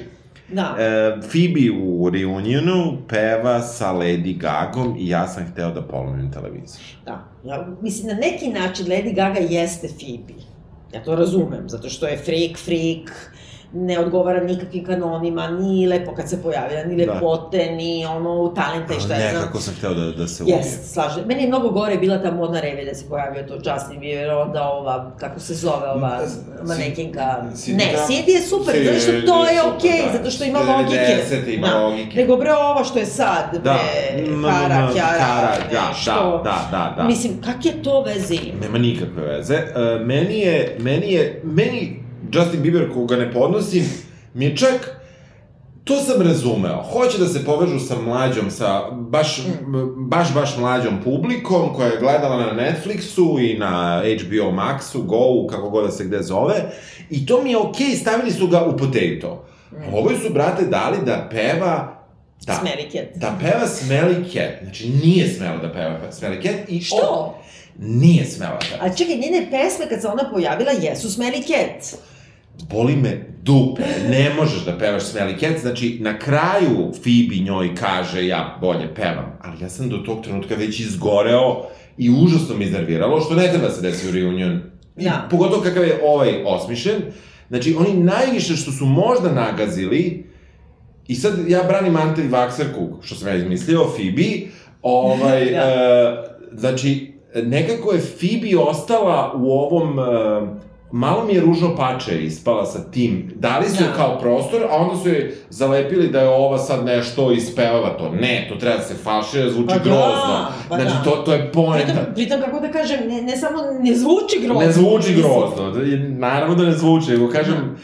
Speaker 1: Da.
Speaker 2: E, Phoebe u reunionu peva sa Lady Gagom i ja sam hteo da polomim televizor.
Speaker 1: Da. Ja, mislim, na neki način Lady Gaga jeste Phoebe. Ja to razumem, zato što je freak, freak, ne odgovara nikakvim kanonima, ni lepo kad se pojavila, ni
Speaker 2: Da.
Speaker 1: lepote, ni ono talenta i šta je znam.
Speaker 2: Nekako sam hteo da, da se ubijem.
Speaker 1: Jes, slažem. Meni je mnogo gore bila ta modna reve da se pojavio to Justin Bieber, onda ova, kako se zove ova manekinka...
Speaker 2: Cindy
Speaker 1: Ne? Cindy je super,
Speaker 2: Cindy
Speaker 1: zato što to je okej,
Speaker 2: da.
Speaker 1: zato što ima
Speaker 2: 90
Speaker 1: logike.
Speaker 2: ima
Speaker 1: Da.
Speaker 2: logike.
Speaker 1: Nego bre ovo što je sad, bre,
Speaker 2: Da. Mm,
Speaker 1: Kara,
Speaker 2: mm,
Speaker 1: Kjara,
Speaker 2: Kara, da,
Speaker 1: nešto.
Speaker 2: da, da, da.
Speaker 1: Mislim, kak je to veze?
Speaker 2: Nema nikakve veze. E, meni je, meni je, meni Justin Bieber koga ne podnosim, mi je čak, to sam razumeo. Hoće da se povežu sa mlađom, sa baš, baš, baš mlađom publikom koja je gledala na Netflixu i na HBO Maxu, Go, kako god da se gde zove. I to mi je okej, stavili su ga u potato.
Speaker 1: Mm.
Speaker 2: Ovo su, brate, dali da peva Da,
Speaker 1: Smelly Cat.
Speaker 2: da peva Smelly Cat. Znači, nije smela da peva Smelly Cat. I
Speaker 1: Što?
Speaker 2: Nije smela da peva.
Speaker 1: A čekaj, njene pesme kad se ona pojavila jesu Smelly Cat.
Speaker 2: Boli me dupe, ne možeš da pevaš Smelly Cat, znači na kraju Phoebe njoj kaže ja bolje pevam, ali ja sam do tog trenutka već izgoreo i užasno mi iznerviralo, što ne treba se desi u reunion. I
Speaker 1: Da.
Speaker 2: Pogotovo kakav je ovaj osmišljen. Znači, oni najviše što su možda nagazili, i sad ja branim anti-vakserku, što sam ja izmislio, Phoebe, ovaj, *laughs*
Speaker 1: Da.
Speaker 2: e, znači, nekako je Phoebe ostala u ovom, e, malo mi je ružno pače ispala sa tim, dali su
Speaker 1: Da.
Speaker 2: kao prostor, a onda su joj zalepili da je ova sad nešto ispevava to. Ne, to treba da se falšira, zvuči
Speaker 1: Pa da,
Speaker 2: grozno.
Speaker 1: pa
Speaker 2: znači,
Speaker 1: da.
Speaker 2: to, to je poenta.
Speaker 1: Pritom, pritom, kako da kažem, ne, ne samo, ne zvuči grozno.
Speaker 2: Ne zvuči grozno, da je- naravno da ne zvuči, nego kažem,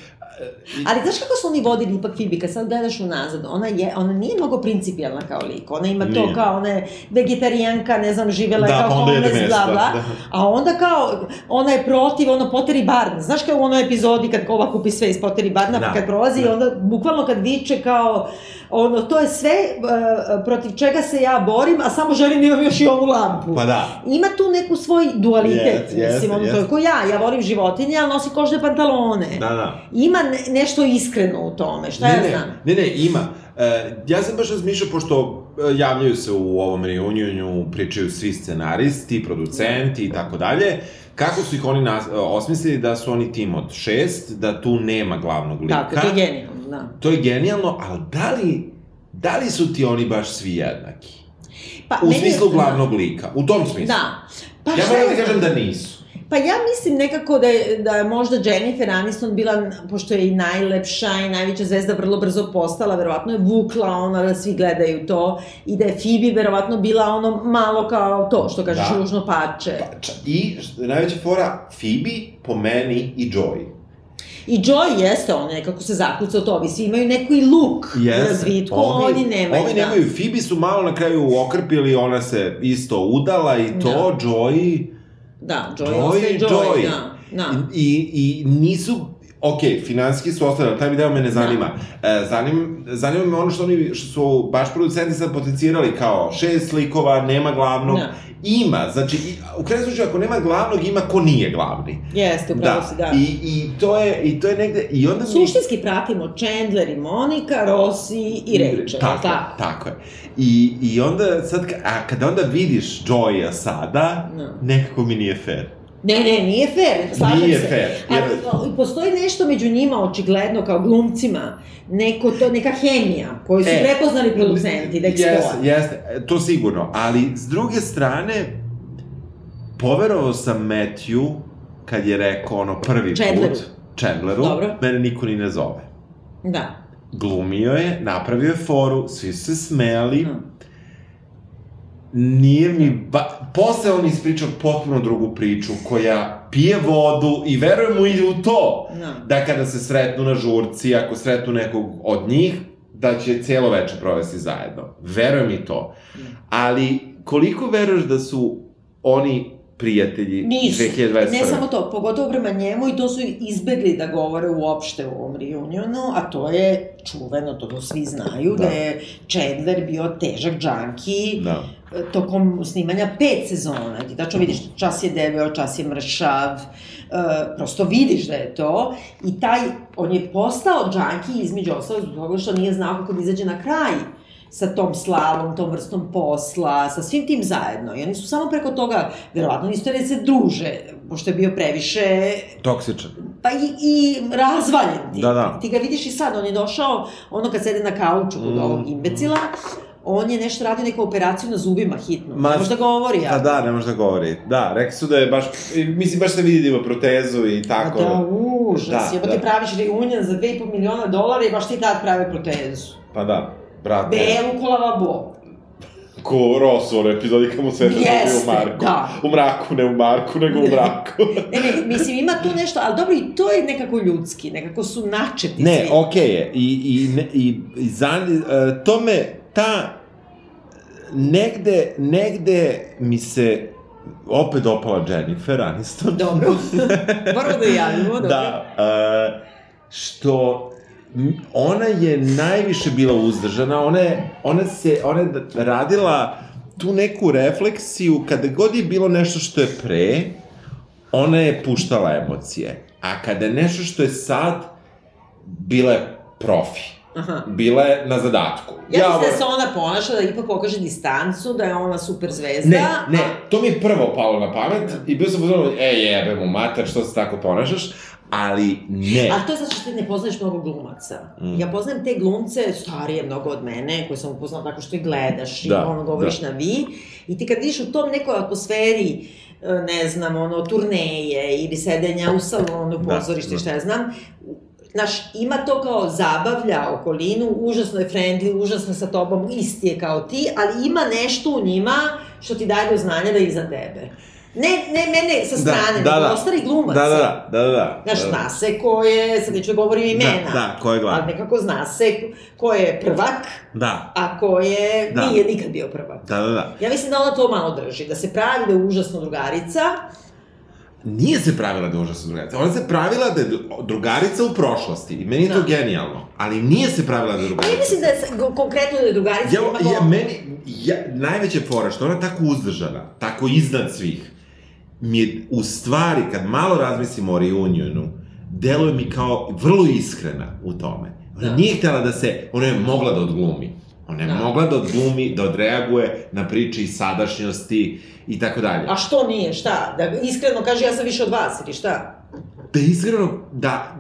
Speaker 1: Ali znaš kako su oni vodili ipak Phoebe, kad sad gledaš unazad, ona, je, ona nije mnogo principijelna kao lik, ona ima to
Speaker 2: Nije.
Speaker 1: kao, ona je vegetarijanka, ne znam, živela
Speaker 2: Da,
Speaker 1: kao
Speaker 2: pa onda
Speaker 1: homeless, bla, bla,
Speaker 2: da.
Speaker 1: a onda kao, ona je protiv, ono, Pottery Barn, znaš kao u onoj epizodi kad ova kupi sve iz Pottery Barna,
Speaker 2: Da,
Speaker 1: pa kad prolazi,
Speaker 2: da.
Speaker 1: onda bukvalno kad viče kao, ono, to je sve uh, protiv čega se ja borim, a samo želim da imam još i ovu lampu.
Speaker 2: pa da.
Speaker 1: Ima tu neku svoj dualitet,
Speaker 2: jeste,
Speaker 1: mislim, ono, to je ko ja, ja volim životinje, ali nosi kožne pantalone.
Speaker 2: Da, da.
Speaker 1: Ima nešto iskreno u tome, šta
Speaker 2: ne,
Speaker 1: ja
Speaker 2: ne,
Speaker 1: znam?
Speaker 2: Ne, ne, ima. E, ja sam baš razmišljao, pošto e, javljaju se u ovom reunionu, pričaju svi scenaristi, producenti i tako dalje, kako su ih oni nas, e, osmislili da su oni tim od šest, da tu nema glavnog lika.
Speaker 1: Tako, to je genijalno, da.
Speaker 2: To je genijalno, ali da li, da li su ti oni baš svi jednaki?
Speaker 1: Pa,
Speaker 2: U
Speaker 1: meni je-
Speaker 2: smislu glavnog lika, u tom smislu.
Speaker 1: Da. Pa
Speaker 2: Ja moram da kažem da nisu.
Speaker 1: Pa ja mislim nekako da je, da je možda Jennifer Aniston bila, pošto je i najlepša i najveća zvezda vrlo brzo postala, verovatno je vukla ona da svi gledaju to i da je Phoebe verovatno bila ono malo kao to, što kažeš,
Speaker 2: Da.
Speaker 1: ružno pače.
Speaker 2: Pa, I najveća fora, Phoebe, po meni i Joey.
Speaker 1: I Joy jeste, on nekako se zakuca to, ovi svi imaju neki look u razvitku, oni nemaju,
Speaker 2: Ovi
Speaker 1: da.
Speaker 2: nemaju, Phoebe su malo na kraju okrpili, ona se isto udala i to, Joey...
Speaker 1: Da, Joy,
Speaker 2: Joy,
Speaker 1: ostaje Joy,
Speaker 2: Joy.
Speaker 1: da. Da.
Speaker 2: I, I nisu ok, finanski su ostali, ali taj video me ne zanima. E, zanim, zanima me ono što oni, što su baš producenti sad potencirali kao šest likova, nema glavnog.
Speaker 1: Da.
Speaker 2: Ima, znači, u kraju slučaju, ako nema glavnog, ima ko nije glavni.
Speaker 1: Jeste, upravo si, da.
Speaker 2: I, i, to je, I to je negde, i onda mi...
Speaker 1: Suštinski pratimo Chandler i Monika, Rossi i Rachel,
Speaker 2: tako,
Speaker 1: tako?
Speaker 2: tako je. I, I onda, sad, a kada onda vidiš Joya sada,
Speaker 1: Da.
Speaker 2: nekako mi nije fair.
Speaker 1: Ne, ne, nije fair, slažem
Speaker 2: Nije
Speaker 1: se.
Speaker 2: fair, jer-
Speaker 1: Ali postoji nešto među njima, očigledno, kao glumcima, neko to, neka hemija, koju su
Speaker 2: E,
Speaker 1: prepoznali producenti da ih
Speaker 2: Jeste, jeste, e, to sigurno, ali s druge strane, poverovao sam Matthew kad je rekao ono prvi
Speaker 1: Chandleru.
Speaker 2: put, Chandleru,
Speaker 1: Dobro.
Speaker 2: mene niko ni ne zove.
Speaker 1: Da.
Speaker 2: Glumio je, napravio je foru, svi su se smejali,
Speaker 1: Mm.
Speaker 2: Nije mi, ba... posle on ispričao potpuno drugu priču koja pije vodu i verujem mu i u to.
Speaker 1: Da.
Speaker 2: Da kada se sretnu na žurci, ako sretnu nekog od njih, da će cijelo veče provesti zajedno. Verujem i to. Ali koliko veruješ da su oni prijatelji
Speaker 1: Nisu.
Speaker 2: 2021.
Speaker 1: Ne samo to, pogotovo prema njemu i to su izbegli da govore uopšte u ovom reunionu, a to je čuveno, to, to svi znaju, da,
Speaker 2: Da.
Speaker 1: je Chandler bio težak džanki
Speaker 2: Da.
Speaker 1: e, tokom snimanja pet sezona. Ti tačno vidiš, čas je debeo, čas je mršav, e, prosto vidiš da je to. I taj, on je postao džanki između ostalog zbog toga što nije znao kako da izađe na kraj sa tom slavom, tom vrstom posla, sa svim tim zajedno. I oni su samo preko toga, verovatno nisu da se druže, pošto je bio previše
Speaker 2: Toksičan.
Speaker 1: pa i, i razvaljen ti.
Speaker 2: Da, da.
Speaker 1: Ti ga vidiš i sad, on je došao, ono kad sede na kauču kod
Speaker 2: Mm.
Speaker 1: ovog imbecila, on je nešto radio, neku operaciju na zubima hitno.
Speaker 2: Ma-
Speaker 1: Ma, Možda govori,
Speaker 2: Pa
Speaker 1: ja.
Speaker 2: da, ne može da govori. Da, rekli su da je baš, mislim, baš se vidi da ima protezu i tako.
Speaker 1: Da, užas.
Speaker 2: Da,
Speaker 1: Da, Jebo
Speaker 2: da.
Speaker 1: ti praviš reunion za 2,5 miliona dolara i baš ti tad prave protezu.
Speaker 2: Pa da, brate.
Speaker 1: Belu ko lavabo.
Speaker 2: Ko Ross u onoj epizodi kad mu sve bio
Speaker 1: Jeste,
Speaker 2: u Marku.
Speaker 1: da.
Speaker 2: U mraku, ne u Marku, nego u mraku. *laughs*
Speaker 1: Ne, ne, mislim, ima tu nešto, ali dobro, i to je nekako ljudski, nekako su načeti
Speaker 2: Ne, okej je. I, i, ne, i, i za, uh, to me, ta, negde, negde mi se opet dopala Jennifer Aniston.
Speaker 1: Dobro. *laughs* Moramo da javimo, dobro.
Speaker 2: Da, uh, što ona je najviše bila uzdržana, ona je, ona se, ona je radila tu neku refleksiju, kada god je bilo nešto što je pre, ona je puštala emocije. A kada je nešto što je sad, bila je profi.
Speaker 1: Aha.
Speaker 2: Bila je na zadatku.
Speaker 1: Ja, mislim da se ona ponaša, da ipak pokaže distancu, da je ona super zvezda.
Speaker 2: Ne, ne,
Speaker 1: a-
Speaker 2: to mi je prvo palo na pamet i bio sam uzmano, e, jebe mu mater, što se tako ponašaš, ali ne.
Speaker 1: Ali to je zato što ti ne poznaješ mnogo glumaca.
Speaker 2: Mm.
Speaker 1: Ja poznajem te glumce, starije mnogo od mene, koje sam upoznala tako što ih gledaš
Speaker 2: Da,
Speaker 1: i ono govoriš
Speaker 2: da.
Speaker 1: na vi. I ti kad vidiš u tom nekoj atmosferi, e, ne znam, ono, turneje ili sedenja u salonu,
Speaker 2: Da,
Speaker 1: pozorište,
Speaker 2: da.
Speaker 1: šta ja znam, Znaš, ima to kao zabavlja okolinu, užasno je friendly, užasno je sa tobom, isti je kao ti, ali ima nešto u njima što ti daje do znanja da je iza tebe. Ne, ne mene sa strane,
Speaker 2: da,
Speaker 1: nego
Speaker 2: da.
Speaker 1: ostali glumaca.
Speaker 2: Da, da, da, da, da.
Speaker 1: Znaš,
Speaker 2: da,
Speaker 1: zna se ko je, sad neću da govorim imena.
Speaker 2: Da, da, ko je glavni.
Speaker 1: Ali nekako zna se ko je prvak,
Speaker 2: Da,
Speaker 1: a ko je,
Speaker 2: Da.
Speaker 1: nije nikad bio prvak.
Speaker 2: da, da, da.
Speaker 1: Ja mislim da ona to malo drži, da se pravi da je užasno drugarica,
Speaker 2: Nije se pravila da je užasna drugarica. Ona se pravila da je dru- drugarica u prošlosti. I meni je to
Speaker 1: Da.
Speaker 2: genijalno. Ali nije se pravila da je drugarica.
Speaker 1: mislim da je konkretno da je drugarica
Speaker 2: Ja, ja, meni, ja, najveća fora što ona tako uzdržana, tako iznad svih, mi je u stvari, kad malo razmislimo o reunionu, deluje mi kao vrlo iskrena u tome. Ona
Speaker 1: Da.
Speaker 2: nije htjela da se, ona je mogla da odglumi. Ona je
Speaker 1: Da.
Speaker 2: mogla da odglumi, da odreaguje na priče iz sadašnjosti i tako dalje.
Speaker 1: A što nije, šta? Da iskreno kaže ja sam više od vas ili šta?
Speaker 2: Da iskreno, da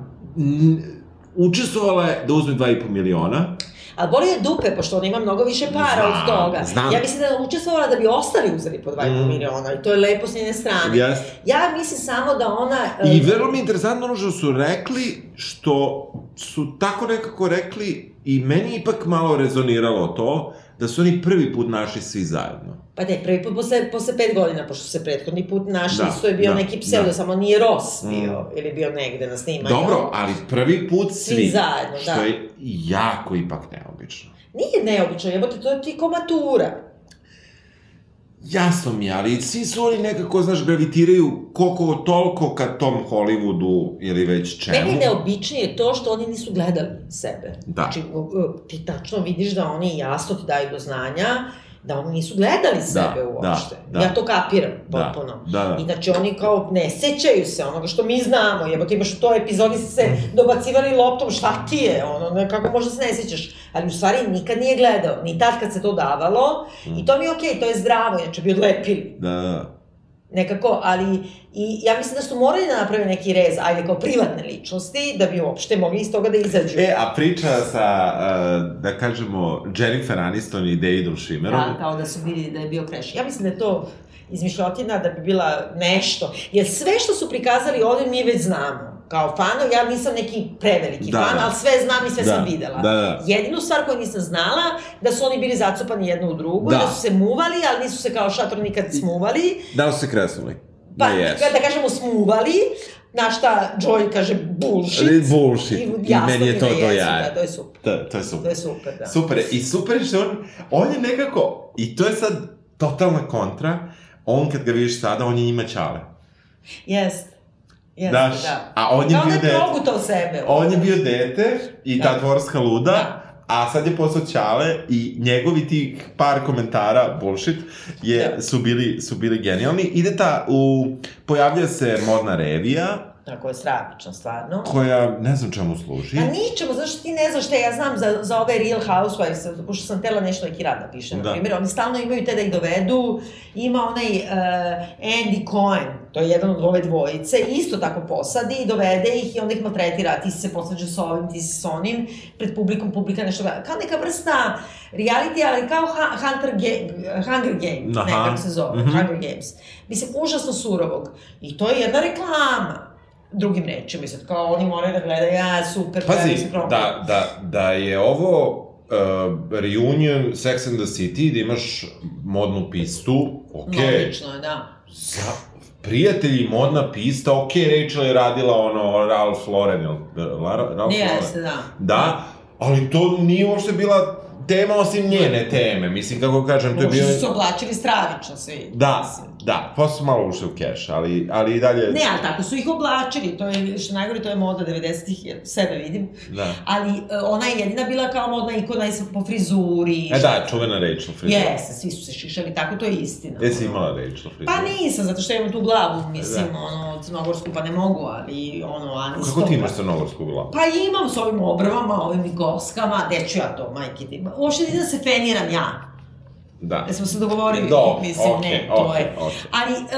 Speaker 2: učestvovala je da uzme 2,5 miliona,
Speaker 1: Ali boli je dupe, pošto ona ima mnogo više para od
Speaker 2: Znam,
Speaker 1: toga.
Speaker 2: znam.
Speaker 1: Ja mislim da je učestvovala da bi ostali uzeli po 2,5
Speaker 2: Mm.
Speaker 1: miliona i to je lepo s njene strane.
Speaker 2: Jeste.
Speaker 1: Ja mislim samo da ona...
Speaker 2: I
Speaker 1: e,
Speaker 2: vrlo mi je interesantno ono što su rekli, što su tako nekako rekli i meni ipak malo rezoniralo to, da su oni prvi put našli svi zajedno.
Speaker 1: Pa ne, prvi put posle, posle pet godina, pošto se prethodni put našli,
Speaker 2: Da,
Speaker 1: isto je bio
Speaker 2: da,
Speaker 1: neki pseudo,
Speaker 2: da.
Speaker 1: samo nije Ross bio,
Speaker 2: Mm.
Speaker 1: ili bio negde na snimanju.
Speaker 2: Dobro, ali prvi put svi.
Speaker 1: Svi zajedno,
Speaker 2: što
Speaker 1: da.
Speaker 2: je jako ipak neobično.
Speaker 1: Nije neobično, jebote, to je ti ko matura.
Speaker 2: Jasno mi je, ali svi su oni nekako, znaš, gravitiraju koliko toliko ka tom Hollywoodu ili već čemu.
Speaker 1: Meni je neobičnije to što oni nisu gledali sebe.
Speaker 2: Da.
Speaker 1: Znači, ti tačno vidiš da oni jasno ti daju do znanja da oni nisu gledali sebe uopšte.
Speaker 2: da,
Speaker 1: Ja to kapiram
Speaker 2: Da,
Speaker 1: potpuno.
Speaker 2: da, da.
Speaker 1: I znači oni kao ne sećaju se onoga što mi znamo, jebote imaš u toj epizodi se
Speaker 2: Mm.
Speaker 1: dobacivali loptom, šta ti je, ono, ne, kako možda se ne sećaš, ali u stvari nikad nije gledao, ni tad kad se to davalo, i to mi je okej, to je zdravo, inače bi odlepili,
Speaker 2: Da, da, da.
Speaker 1: Nekako, ali i ja mislim da su morali da naprave neki rez, ajde kao privatne ličnosti, da bi uopšte mogli iz toga da izađu.
Speaker 2: E, a priča sa, da kažemo, Jennifer Aniston i Davidom Schwimmerom,
Speaker 1: Da, kao da su bili da je bio kreš. Ja mislim da je to izmišljotina da bi bila nešto. Jer sve što su prikazali ovdje mi već znamo. Kao fanov, ja nisam neki preveliki
Speaker 2: Da,
Speaker 1: fan,
Speaker 2: da.
Speaker 1: ali sve znam i sve
Speaker 2: Da,
Speaker 1: sam videla.
Speaker 2: da, da.
Speaker 1: Jedinu stvar koju nisam znala, da su oni bili zacopani jedno u drugu,
Speaker 2: Da.
Speaker 1: da. da su se muvali, ali nisu se kao šator nikad smuvali.
Speaker 2: da li su se kresnuli?
Speaker 1: Pa,
Speaker 2: da jesu.
Speaker 1: da kažemo smuvali, na šta Joy kaže bullshit.
Speaker 2: Bullshit.
Speaker 1: I,
Speaker 2: I
Speaker 1: jasno
Speaker 2: meni je to
Speaker 1: da
Speaker 2: do
Speaker 1: jesu,
Speaker 2: jaja.
Speaker 1: Da, to je super.
Speaker 2: Da, to je
Speaker 1: To
Speaker 2: super.
Speaker 1: je super, da.
Speaker 2: Super. I super je što on, on je nekako, i to je sad totalna kontra, on kad ga vidiš sada, on je njima čale.
Speaker 1: Jest. Jeste,
Speaker 2: Znaš,
Speaker 1: da.
Speaker 2: a on je bio
Speaker 1: da je
Speaker 2: dete.
Speaker 1: progutao sebe.
Speaker 2: On je bio dete i ta
Speaker 1: Da.
Speaker 2: dvorska luda,
Speaker 1: Da.
Speaker 2: a sad je postao Ćale i njegovi ti par komentara, bullshit, je,
Speaker 1: Da.
Speaker 2: su, bili, su bili genijalni. Ide ta, u, pojavlja se modna revija,
Speaker 1: Tako je stravično, stvarno.
Speaker 2: koja ne znam čemu služi.
Speaker 1: A ničemu, zašto ti ne znaš šta ja znam za, za ove Real Housewives, pošto sam tela nešto neki rad da pišem,
Speaker 2: Da.
Speaker 1: na primjer, oni stalno imaju te da ih dovedu, ima onaj uh, Andy Cohen, to je jedan od ove dvojice, isto tako posadi i dovede ih i onda ih maltretira, ti se posvađao sa ovim, ti si sa onim, pred publikom, publika nešto gleda. Kao neka vrsta reality, ali kao Hunter Ga Hunger Game,
Speaker 2: Aha.
Speaker 1: ne, kako se zove,
Speaker 2: Mhm.
Speaker 1: Hunger Games. Mislim, užasno surovog. I to je jedna reklama drugim rečima, sad kao oni moraju da gledaju, ja, super,
Speaker 2: Pazi,
Speaker 1: se promo.
Speaker 2: da, da, da je ovo uh, reunion Sex and the City, da imaš modnu pistu, okej. Okay.
Speaker 1: Je, da.
Speaker 2: Za prijatelji, modna pista, okej, okay, Rachel je radila ono Ralph Lauren, Ralph
Speaker 1: Jeste,
Speaker 2: Lauren?
Speaker 1: da.
Speaker 2: Da, ali to nije uopšte bila tema osim njene teme, mislim, kako kažem, to je bio...
Speaker 1: Možda su oblačili stravično svi.
Speaker 2: Da,
Speaker 1: mislim.
Speaker 2: da, posle su malo ušli u keš, ali, ali i dalje...
Speaker 1: Ne, ali tako su ih oblačili, to je, što najgore, to je moda 90-ih, jer sebe vidim.
Speaker 2: Da.
Speaker 1: Ali e, ona je jedina bila kao modna ikona i po frizuri.
Speaker 2: E da, čuvena Rachel frizura.
Speaker 1: Jeste, svi su se šišali, tako to je istina.
Speaker 2: Jesi imala Rachel frizuru?
Speaker 1: Pa nisam, zato što imam tu glavu, mislim,
Speaker 2: Da.
Speaker 1: ono, crnogorsku, pa ne mogu, ali, ono, ani
Speaker 2: Kako ti imaš crnogorsku glavu?
Speaker 1: Pa imam s ovim obrvama, ovim goskama, gde ću ja to, majke ti. Uopšte ni da se feniram ja.
Speaker 2: Da.
Speaker 1: Jesmo se dogovorili,
Speaker 2: Dobro,
Speaker 1: mislim,
Speaker 2: okej,
Speaker 1: ne, to
Speaker 2: okej,
Speaker 1: je.
Speaker 2: okej.
Speaker 1: Ali, uh,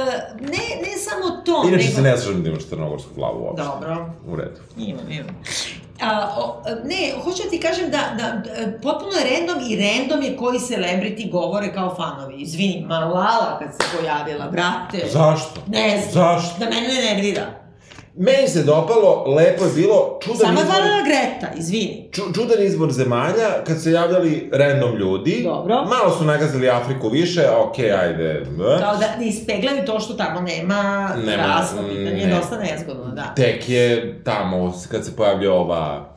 Speaker 1: ne, ne samo to,
Speaker 2: Inače
Speaker 1: nego...
Speaker 2: se ne slažem da imaš crnogorsku glavu uopšte.
Speaker 1: Dobro,
Speaker 2: U redu.
Speaker 1: imam, imam. A, o, ne, hoću da ti kažem da, da, da potpuno je random i random je koji celebrity govore kao fanovi. Izvini, Malala kad se pojavila, brate.
Speaker 2: Zašto?
Speaker 1: Ne znam.
Speaker 2: Zašto?
Speaker 1: Da mene ne nervira.
Speaker 2: Meni se dopalo, lepo je bilo, čudan
Speaker 1: Sama
Speaker 2: izbor,
Speaker 1: falila Greta, izvini.
Speaker 2: ču, čudan izbor zemalja, kad se javljali random ljudi.
Speaker 1: Dobro.
Speaker 2: Malo su nagazili Afriku više, okej, ajde. b.
Speaker 1: Kao da ne ispeglaju to što tamo nema,
Speaker 2: Nema,
Speaker 1: rasno pitanje, je
Speaker 2: ne.
Speaker 1: dosta nezgodno, da.
Speaker 2: Tek je tamo, kad se pojavlja ova...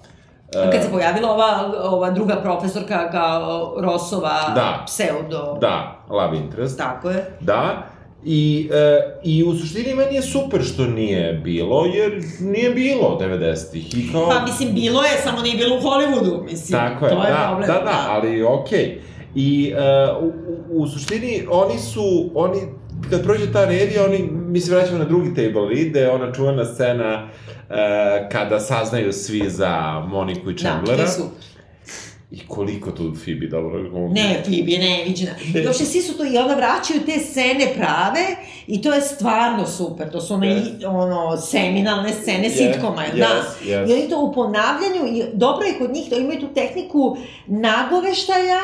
Speaker 1: A kad se pojavila ova, ova druga profesorka kao Rosova
Speaker 2: Da.
Speaker 1: pseudo...
Speaker 2: Da, love interest.
Speaker 1: Tako je.
Speaker 2: Da. I, e, I u suštini meni je super što nije bilo, jer nije bilo 90-ih. I kao...
Speaker 1: Pa mislim, bilo je, samo nije bilo u Hollywoodu, mislim.
Speaker 2: Tako je,
Speaker 1: to je
Speaker 2: da,
Speaker 1: problem.
Speaker 2: da, da, ali okej. I uh, u, u, suštini oni su, oni, kad prođe ta revija, oni, mi se vraćamo na drugi table read, gde je ona čuvena scena uh, kada saznaju svi za Moniku i
Speaker 1: Da, to
Speaker 2: Chandlera.
Speaker 1: je super.
Speaker 2: I koliko tu Phoebe dobro glumi.
Speaker 1: Ne, Phoebe je neviđena. I uopšte svi su to, i onda vraćaju te scene prave, i to je stvarno super. To su ono,
Speaker 2: Yes.
Speaker 1: i, ono seminalne scene
Speaker 2: Yes,
Speaker 1: sitkoma,
Speaker 2: yes,
Speaker 1: da.
Speaker 2: yes.
Speaker 1: I oni to u ponavljanju, i dobro je kod njih, da imaju tu tehniku nagoveštaja,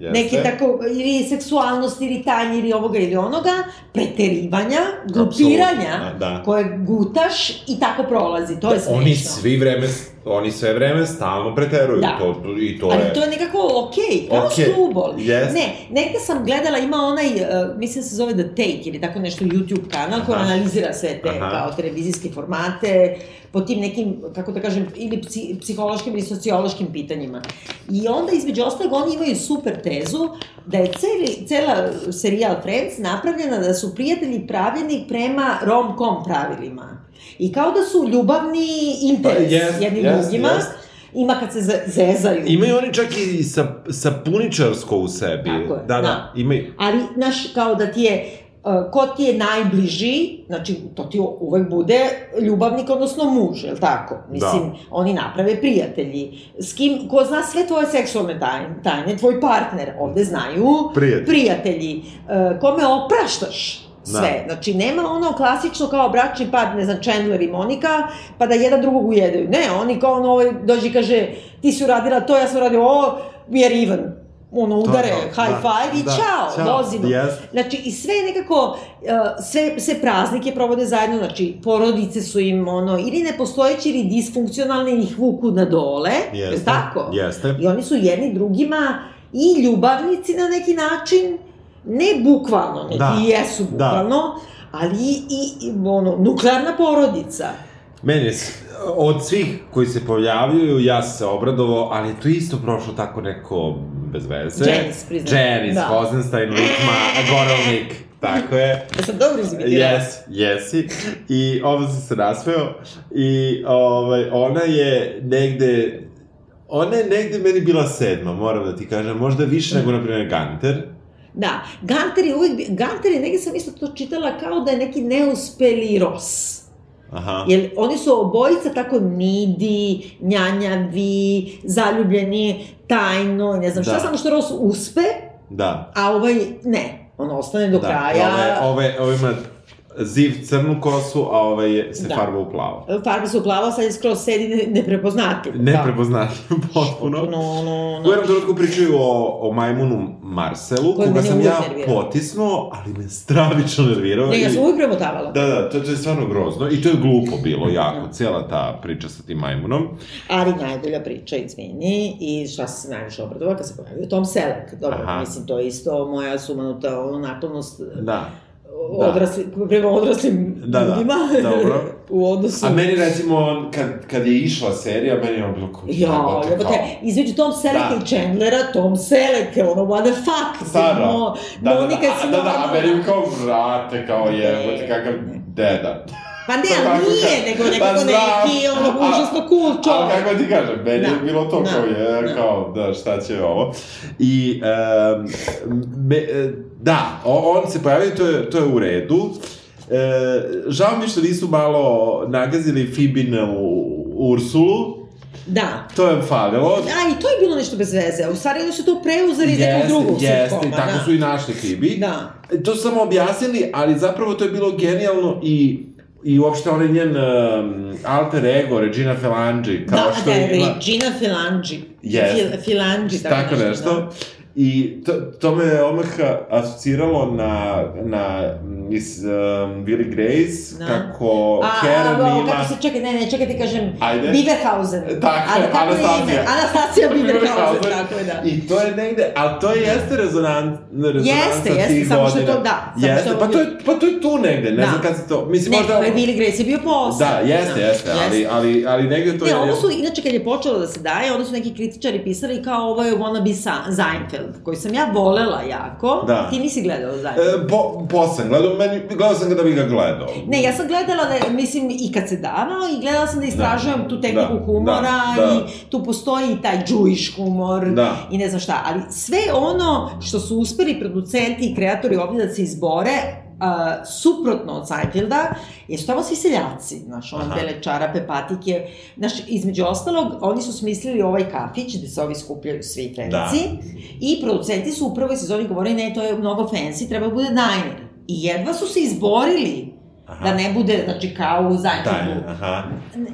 Speaker 2: Jeste.
Speaker 1: neke tako, ili seksualnosti, ili tanje, ili ovoga ili onoga, preterivanja, grupiranja,
Speaker 2: da.
Speaker 1: koje gutaš i tako prolazi, to je smešno.
Speaker 2: Oni svi vreme, oni sve vreme stalno preteruju.
Speaker 1: Da.
Speaker 2: To, I to
Speaker 1: Ali
Speaker 2: je...
Speaker 1: to je nekako okej, kao
Speaker 2: Okej,
Speaker 1: slubol.
Speaker 2: jest.
Speaker 1: Ne, negde sam gledala, ima onaj, uh, mislim da se zove The Take ili tako nešto YouTube kanal koji analizira sve te
Speaker 2: Aha.
Speaker 1: kao televizijske formate po tim nekim, kako da kažem, ili psi, psihološkim ili sociološkim pitanjima. I onda, između ostalog, oni imaju super tezu da je celi, cela serijal Friends napravljena da su prijatelji pravljeni prema rom-com pravilima. I kao da su ljubavni interes
Speaker 2: Pa, jest,
Speaker 1: jedni
Speaker 2: jest,
Speaker 1: drugima.
Speaker 2: jest.
Speaker 1: Ima kad se ze- zezaju.
Speaker 2: Imaju oni čak i sa, sapuničarsko u sebi.
Speaker 1: Tako je,
Speaker 2: Da, da,
Speaker 1: da.
Speaker 2: imaju.
Speaker 1: Ali, znaš, kao da ti je, uh, ko ti je najbliži, znači, to ti uvek bude ljubavnik, odnosno muž, je li tako? Mislim,
Speaker 2: Da.
Speaker 1: oni naprave prijatelji. S kim, ko zna sve tvoje seksualne tajne, tajne tvoj partner, ovde znaju
Speaker 2: Prijatelj.
Speaker 1: prijatelji. Uh, kome opraštaš sve.
Speaker 2: Da.
Speaker 1: Znači, nema ono klasično kao bračni par, ne znam, Chandler i Monika, pa da jedan drugog ujedaju. Ne, oni kao ono, ovaj, dođe i kaže, ti si uradila to, ja sam uradio ovo, we are even. Ono, udare,
Speaker 2: to,
Speaker 1: high
Speaker 2: da,
Speaker 1: five i
Speaker 2: da,
Speaker 1: čao,
Speaker 2: ćao,
Speaker 1: vozimo.
Speaker 2: jest.
Speaker 1: Znači, i sve nekako, uh, sve, sve praznike provode zajedno, znači, porodice su im, ono, ili nepostojeći, ili disfunkcionalne, ili ih vuku na dole,
Speaker 2: Jeste,
Speaker 1: tako?
Speaker 2: jeste.
Speaker 1: I oni su jedni drugima i ljubavnici na neki način, ne bukvalno, neki
Speaker 2: Da,
Speaker 1: jesu
Speaker 2: da.
Speaker 1: bukvalno, ali i, i, ono, nuklearna porodica.
Speaker 2: Meni je, od svih koji se pojavljuju, ja sam se obradovao, ali je to isto prošlo tako neko bez veze.
Speaker 1: Janice, priznam.
Speaker 2: Janice,
Speaker 1: Da.
Speaker 2: Hozenstein, Likma, Gorelnik. Tako je. *laughs*
Speaker 1: Ja sam dobro izimitirala.
Speaker 2: Jesi, jesi. I ovo sam se nasmeo. I ovaj, ona je negde... Ona je negde meni bila sedma, moram da ti kažem. Možda više nego, na primjer, Ganter.
Speaker 1: Da, Ganter je uvijek, Ganter je, negdje sam isto to čitala kao da je neki neuspeli Ross.
Speaker 2: Aha.
Speaker 1: Jer oni su obojica tako nidi, njanjavi, zaljubljeni, tajno, ne znam šta,
Speaker 2: Da.
Speaker 1: samo što Ross uspe,
Speaker 2: Da.
Speaker 1: a ovaj ne. On ostane do
Speaker 2: da.
Speaker 1: kraja.
Speaker 2: Ove, ove, ove ima ziv crnu kosu, a ovaj je, se
Speaker 1: Da.
Speaker 2: farba u plavo.
Speaker 1: Farba se uplava, sad je skroz sedi ne, neprepoznatljiv.
Speaker 2: Ne
Speaker 1: Da.
Speaker 2: potpuno.
Speaker 1: No, no, no.
Speaker 2: U jednom trenutku pričaju o, o majmunu Marselu,
Speaker 1: Koji
Speaker 2: koga
Speaker 1: mene
Speaker 2: sam ja
Speaker 1: nervirao.
Speaker 2: potisnuo, ali me stravično nervirao.
Speaker 1: Ne, ja sam uvijek premotavala.
Speaker 2: Da, da, to, to je stvarno grozno. I to je glupo bilo jako, cijela ta priča sa tim majmunom.
Speaker 1: Ali najbolja priča, izvini, i šta se najviše obradova kad se pojavio Tom Selleck. Dobro,
Speaker 2: Aha.
Speaker 1: mislim, to je isto moja sumanuta ono, naklonost
Speaker 2: Da.
Speaker 1: Odrasli, prema odraslim
Speaker 2: Da, da,
Speaker 1: ljudima
Speaker 2: dobro. *laughs*
Speaker 1: u odnosu...
Speaker 2: A meni recimo, kad, kad je išla serija, meni je ono bilo kao...
Speaker 1: Ja,
Speaker 2: jebote, kao-
Speaker 1: između Tom Sellecka
Speaker 2: Da.
Speaker 1: i Chandlera, Tom Selleck, ono, what the fuck,
Speaker 2: Stvarno.
Speaker 1: ono,
Speaker 2: Da, da, da,
Speaker 1: Monika
Speaker 2: a, da, da, a meni je kao vrate, kao jebote,
Speaker 1: Ne.
Speaker 2: kakav deda.
Speaker 1: Pa ne, ali
Speaker 2: tako
Speaker 1: nije,
Speaker 2: kao-
Speaker 1: nego
Speaker 2: Pa
Speaker 1: nekako
Speaker 2: znam,
Speaker 1: neki, ono, užasno cool
Speaker 2: Ali
Speaker 1: čovjek.
Speaker 2: kako ti kažem, meni je
Speaker 1: Da.
Speaker 2: bilo to
Speaker 1: Da.
Speaker 2: kao je,
Speaker 1: Da.
Speaker 2: kao, da, šta će ovo. I, um, me, e, da, on se pojavio, to je, to je u redu. E, žao mi što nisu malo nagazili Fibinu Ursulu,
Speaker 1: Da.
Speaker 2: to je falilo.
Speaker 1: A, i to je bilo nešto bez veze. U stvari, oni su to preuzeli iz nekog drugog
Speaker 2: jeste,
Speaker 1: sitcoma,
Speaker 2: i tako
Speaker 1: da.
Speaker 2: su i našli Fibi.
Speaker 1: Da.
Speaker 2: To su samo objasnili, ali zapravo to je bilo genijalno i i uopšte onaj njen um, alter ego, Regina Felangi, kao
Speaker 1: da,
Speaker 2: što
Speaker 1: da,
Speaker 2: ima...
Speaker 1: Regina Filangi.
Speaker 2: Jeste.
Speaker 1: Fil, Filangi, tako,
Speaker 2: tako nešto.
Speaker 1: Da.
Speaker 2: I to, to me je odmah asociralo na, na Miss um, Billy Grace,
Speaker 1: Da.
Speaker 2: kako
Speaker 1: A,
Speaker 2: Karen
Speaker 1: a,
Speaker 2: ima...
Speaker 1: kako se, čekaj, ne, ne, čekaj ti kažem,
Speaker 2: Ajde.
Speaker 1: Biberhausen. *laughs*
Speaker 2: Tako
Speaker 1: Ali kako
Speaker 2: Anastasija.
Speaker 1: ime? Anastasija *laughs* Biberhausen, tako je, da.
Speaker 2: I to je negde, ali to jeste rezonans, rezonansa
Speaker 1: Jeste, jeste,
Speaker 2: tih
Speaker 1: samo što
Speaker 2: godina.
Speaker 1: to- da, samo
Speaker 2: Jeste,
Speaker 1: što-
Speaker 2: pa to, je, pa to je tu negde, ne
Speaker 1: Da.
Speaker 2: znam kad se to... Mislim,
Speaker 1: Ne,
Speaker 2: možda...
Speaker 1: je Billy Grace je bio posle.
Speaker 2: Da, jeste, jeste, ali, ali, ali negde to
Speaker 1: Ne,
Speaker 2: je...
Speaker 1: ovo su, inače kad je počelo da se daje, onda su neki kritičari pisali kao ovo je wannabe Sa- Seinfeld, koji sam ja volela jako.
Speaker 2: Da.
Speaker 1: Ti nisi gledala Seinfeld.
Speaker 2: E, po, posle gledao, meni, gledao sam ga da bi ga gledao.
Speaker 1: Ne, ja sam gledala da, mislim, i kad se davao i gledala sam da istražujem tu tehniku
Speaker 2: Da,
Speaker 1: humora
Speaker 2: da, da.
Speaker 1: i tu postoji i taj Jewish humor
Speaker 2: Da.
Speaker 1: i ne znam šta, ali sve ono što su uspeli producenti i kreatori ovdje da se izbore, Uh, suprotno od Seinfelda, je su tamo svi seljaci, znaš, ono, bele čarape, patike, znaš, između ostalog, oni su smislili ovaj kafić gde se ovi skupljaju svi frenci i producenti su u prvoj sezoni govorili, ne, to je mnogo fancy, treba da bude diner. I jedva su se izborili
Speaker 2: Aha.
Speaker 1: da ne bude, znači, kao u Seinfeldu,
Speaker 2: Da,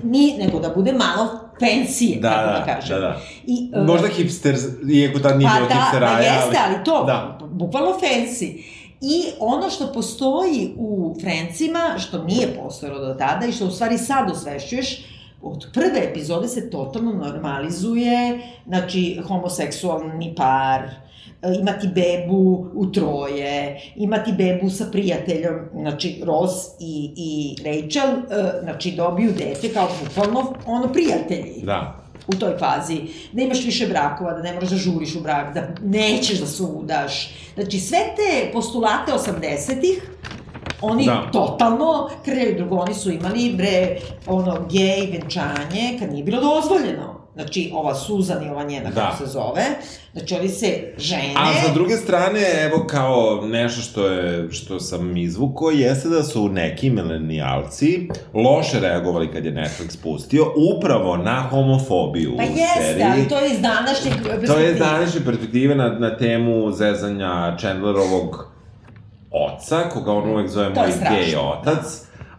Speaker 1: ni, nego da bude malo fancy,
Speaker 2: Da,
Speaker 1: kako da,
Speaker 2: da,
Speaker 1: kažem.
Speaker 2: da, da.
Speaker 1: I, uh,
Speaker 2: Možda hipster, iako tad nije
Speaker 1: pa
Speaker 2: bilo
Speaker 1: da,
Speaker 2: hipsteraja,
Speaker 1: pa jeste, ali to,
Speaker 2: Da.
Speaker 1: bukvalno fancy. I ono što postoji u Frencima, što nije postojalo do tada i što u stvari sad osvešćuješ, od prve epizode se totalno normalizuje, znači, homoseksualni par, e, imati bebu u troje, imati bebu sa prijateljom, znači Ross i, i Rachel, e, znači dobiju dete kao bukvalno ono prijatelji
Speaker 2: Da.
Speaker 1: U toj fazi, da imaš više brakova, da ne moraš da žuriš u brak, da nećeš da se udaš. Znači, sve te postulate 80-ih, oni
Speaker 2: Da.
Speaker 1: totalno krljaju drugo. Oni su imali, bre, ono, gej venčanje, kad nije bilo dozvoljeno. Znači, ova Suzan i ova njena,
Speaker 2: Da.
Speaker 1: kako se zove. Znači, oni se žene...
Speaker 2: A sa druge strane, evo kao nešto što je, što sam izvukao, jeste da su neki milenijalci loše reagovali kad je Netflix pustio, upravo na homofobiju
Speaker 1: Pa
Speaker 2: u
Speaker 1: jeste,
Speaker 2: seriji.
Speaker 1: ali to je iz današnjeg
Speaker 2: To je
Speaker 1: perspektive.
Speaker 2: današnje perspektive na, na temu zezanja Chandlerovog oca, koga on uvek zove moj gej otac.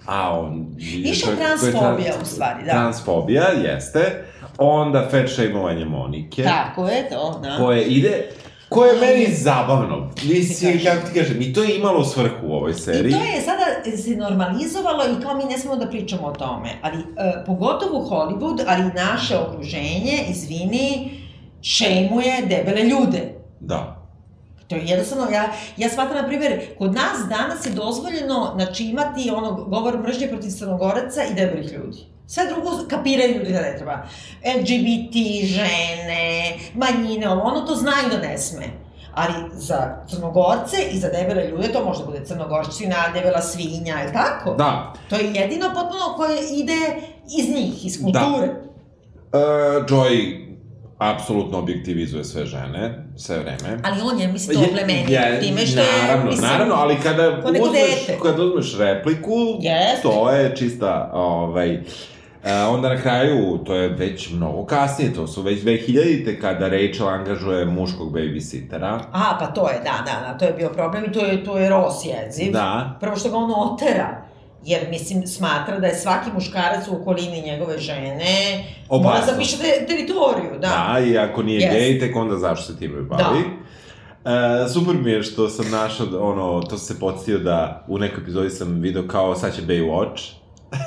Speaker 2: A on...
Speaker 1: Više
Speaker 2: to je-
Speaker 1: transfobija,
Speaker 2: trans-
Speaker 1: u stvari, da.
Speaker 2: Transfobija, jeste. Onda fat shameovanje Monike.
Speaker 1: Tako je to, da.
Speaker 2: Koje ide... Koje je meni zabavno. Mislim, kako ti kažem, i to je imalo svrhu u ovoj
Speaker 1: I
Speaker 2: seriji.
Speaker 1: to je sada se normalizovalo i kao mi ne smemo da pričamo o tome. Ali, e, pogotovo Hollywood, ali i naše okruženje, izvini, šejmuje debele ljude.
Speaker 2: Da.
Speaker 1: To je jednostavno, ja, ja smatram, na primjer, kod nas danas je dozvoljeno, znači, imati ono, govor mržnje protiv crnogoraca i debelih ljudi. Sve drugo kapiraju ljudi da ne treba. LGBT, žene, manjine, ovo, ono to znaju da ne sme. Ali za crnogorce i za debele ljude to može da bude crnogoršćina, debela svinja, je tako?
Speaker 2: Da.
Speaker 1: To je jedino potpuno koje ide iz njih, iz kulture.
Speaker 2: Da. E, Joy apsolutno objektivizuje sve žene, sve vreme.
Speaker 1: Ali on je, mislim, to oplemenio,
Speaker 2: je,
Speaker 1: time što je,
Speaker 2: naravno,
Speaker 1: mislim,
Speaker 2: naravno, ali kada uzmeš, kada uzmeš repliku,
Speaker 1: Jeste.
Speaker 2: to je čista, ovaj, e, onda na kraju, to je već mnogo kasnije, to su već 2000-te kada Rachel angažuje muškog babysittera.
Speaker 1: A, pa to je, da, da, da, to je bio problem i to je, to je Ross jeziv.
Speaker 2: Da.
Speaker 1: Prvo što ga on otera, jer, mislim, smatra da je svaki muškarac u okolini njegove žene mora
Speaker 2: Opasnost.
Speaker 1: zapiše te, teritoriju, da.
Speaker 2: Da, i ako nije
Speaker 1: Jeste.
Speaker 2: gej, tek onda zašto se time bavi. E, super mi je što sam našao, ono, to se podsjetio da u nekoj epizodi sam video kao sad će Baywatch.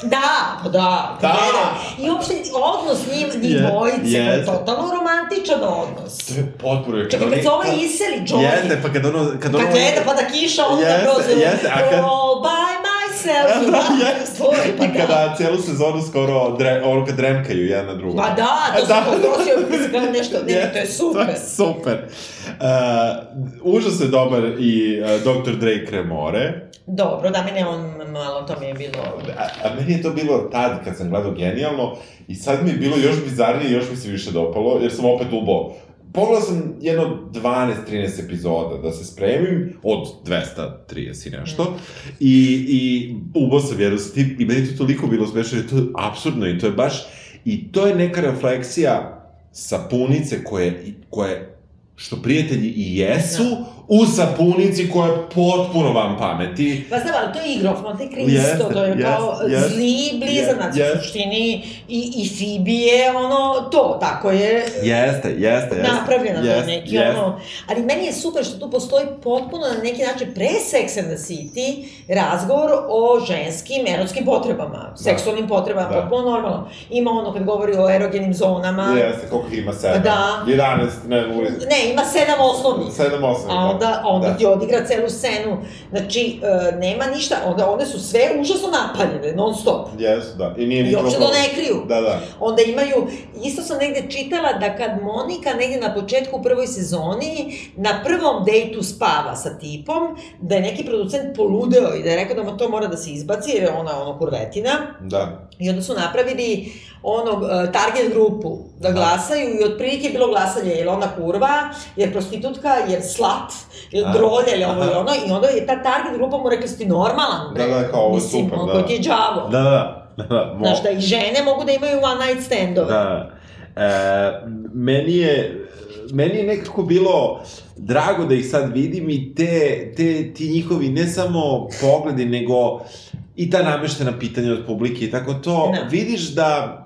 Speaker 1: Da, pa da,
Speaker 2: Da.
Speaker 1: gledam. I uopšte odnos njim, njih
Speaker 2: Je-
Speaker 1: dvojice, je
Speaker 2: jeste.
Speaker 1: totalno romantičan odnos.
Speaker 2: To je potpuno je
Speaker 1: Čekaj, kad se ovaj iseli, Joey,
Speaker 2: Jeste, pa kad ono... Kad,
Speaker 1: kad
Speaker 2: ono,
Speaker 1: gleda pa da kiša, onda
Speaker 2: Jeste,
Speaker 1: proziva,
Speaker 2: jeste, a kad-
Speaker 1: all myself, *laughs* da,
Speaker 2: Jeste.
Speaker 1: to je, pa
Speaker 2: I
Speaker 1: da.
Speaker 2: kada celu sezonu skoro, dre, ono kad dremkaju jedna na drugu.
Speaker 1: Pa da, to
Speaker 2: Da.
Speaker 1: sam potrosio, mislim, nešto, ne, to je
Speaker 2: To
Speaker 1: super.
Speaker 2: je super. Uh, užasno je dobar i uh, Dr. Dre Cremore.
Speaker 1: Dobro, da mene on malo, to mi je bilo...
Speaker 2: A, a meni je to bilo tad kad sam gledao genijalno i sad mi je bilo još bizarnije i još mi se više dopalo, jer sam opet ubo. Pogledao sam jedno 12-13 epizoda da se spremim, od 230 i nešto, i, i ubo sam vjeru sa tim, i meni to toliko bilo smešno, to je absurdno i to je baš, i to je neka refleksija sapunice koje, koje što prijatelji i jesu, u sapunici koja je potpuno van pameti,
Speaker 1: Pa znam, ali to je igra Monte Cristo,
Speaker 2: Jeste,
Speaker 1: to je kao
Speaker 2: jeste, jeste.
Speaker 1: zli blizanac
Speaker 2: Jeste.
Speaker 1: u suštini i, i Phoebe je ono to, tako je
Speaker 2: Jeste, jeste, jeste.
Speaker 1: napravljena to je
Speaker 2: jeste,
Speaker 1: neki
Speaker 2: jeste.
Speaker 1: ono, ali meni je super što tu postoji potpuno na neki način pre Sex and the City razgovor o ženskim erotskim potrebama, seksualnim potrebama,
Speaker 2: Da.
Speaker 1: potpuno normalno. Ima ono kad govori o erogenim zonama,
Speaker 2: Jeste, koliko ima? Sedam?
Speaker 1: Da.
Speaker 2: 11, ne,
Speaker 1: ne, ima sedam osnovnih.
Speaker 2: Sedam, osam.
Speaker 1: Onda, onda
Speaker 2: da.
Speaker 1: ti odigra celu scenu. Znači, e, nema ništa, onda one su sve užasno napaljene, non stop.
Speaker 2: Jesu, da. I nije
Speaker 1: I uopšte to ne kriju.
Speaker 2: Da, da.
Speaker 1: Onda imaju, isto sam negde čitala da kad Monika negde na početku u prvoj sezoni na prvom dejtu spava sa tipom, da je neki producent poludeo i da je rekao da to mora da se izbaci jer je ona ono kurvetina.
Speaker 2: Da.
Speaker 1: I onda su napravili ono, e, target grupu da glasaju i otprilike je bilo glasanje, je li ona kurva, jer prostitutka, jer slat, jer
Speaker 2: A,
Speaker 1: drolja, ili ovo i ono, i onda je ta target grupa mu rekla, si ti normalan, bre.
Speaker 2: Da, da, kao, ovo je
Speaker 1: Mislim,
Speaker 2: super, da.
Speaker 1: ti je džavo.
Speaker 2: Da, da, da. da. Mo...
Speaker 1: Znaš, da i žene mogu da imaju one night standove.
Speaker 2: Da. E, meni je meni je nekako bilo drago da ih sad vidim i te, te, ti njihovi ne samo pogledi, nego i ta nameštena pitanja od publike i tako to,
Speaker 1: Da.
Speaker 2: vidiš da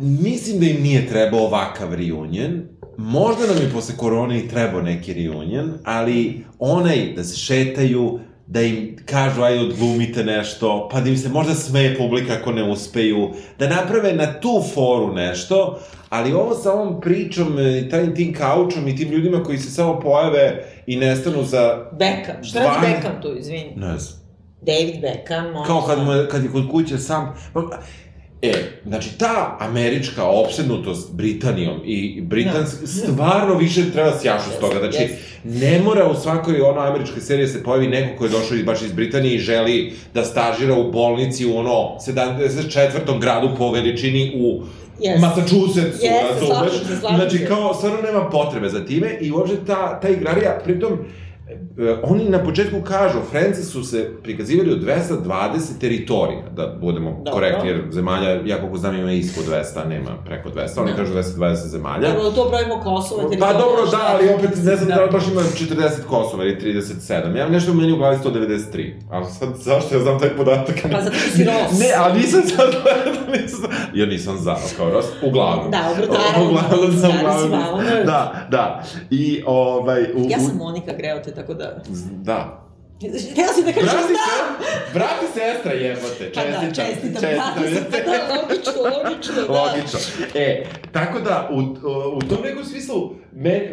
Speaker 2: mislim da im nije trebao ovakav reunion, možda nam je posle korone i trebao neki reunion, ali onaj da se šetaju, da im kažu aj odglumite nešto, pa da im se možda smeje publika ako ne uspeju, da naprave na tu foru nešto, ali ovo sa ovom pričom i tajim tim kaučom i tim ljudima koji se samo pojave i nestanu za...
Speaker 1: Beckham, šta radi Beckham tu, izvini?
Speaker 2: Ne znam.
Speaker 1: David Beckham, ono...
Speaker 2: Kao kad, mu kad je kod kuće sam... E, znači ta američka opsednutost Britanijom i Britansk, stvarno više treba sjašu s toga. Znači,
Speaker 1: Jeste.
Speaker 2: ne mora u svakoj ono američkoj seriji da se pojavi neko ko je došao baš iz Britanije i želi da stažira u bolnici u ono 74. gradu po veličini u
Speaker 1: Jeste.
Speaker 2: Massachusettsu,
Speaker 1: Jeste,
Speaker 2: razumeš? Znači, kao, stvarno nema potrebe za time i uopšte ta, ta igrarija, pritom, oni na početku kažu, Frenci su se prikazivali od 220 teritorija, da budemo
Speaker 1: Dobro.
Speaker 2: korektni, jer zemalja, ja koliko znam, ima ispod 200, a nema preko 200, oni
Speaker 1: Da.
Speaker 2: kažu 220 zemalja.
Speaker 1: Dobro, to brojimo Kosovo,
Speaker 2: Pa
Speaker 1: teritoriju,
Speaker 2: dobro, da, ali opet ne znam da li
Speaker 1: Da.
Speaker 2: baš ima 40 Kosova ili 37. Ja nešto u meni u glavi 193. Ali sad, zašto ja znam taj podatak?
Speaker 1: Pa zato što si Ros.
Speaker 2: Ne, ali nisam sad gledao, *laughs* nisam... Ja nisam za, kao Ros, uglavnom.
Speaker 1: Da, dobro, naravno.
Speaker 2: Uglavnom sam, uglavnom.
Speaker 1: Valner.
Speaker 2: Da, da. I, ovaj... U,
Speaker 1: Ja
Speaker 2: u-
Speaker 1: sam Monika Greote, tako da...
Speaker 2: Da. *laughs*
Speaker 1: Htela si da kažeš
Speaker 2: Brati
Speaker 1: da!
Speaker 2: se, brati sestra jebote,
Speaker 1: Pa da,
Speaker 2: čestitam.
Speaker 1: čestitam, brate se, pa da, logično, logično, da.
Speaker 2: Logično. E, tako da, u, u tom nekom smislu, me, e,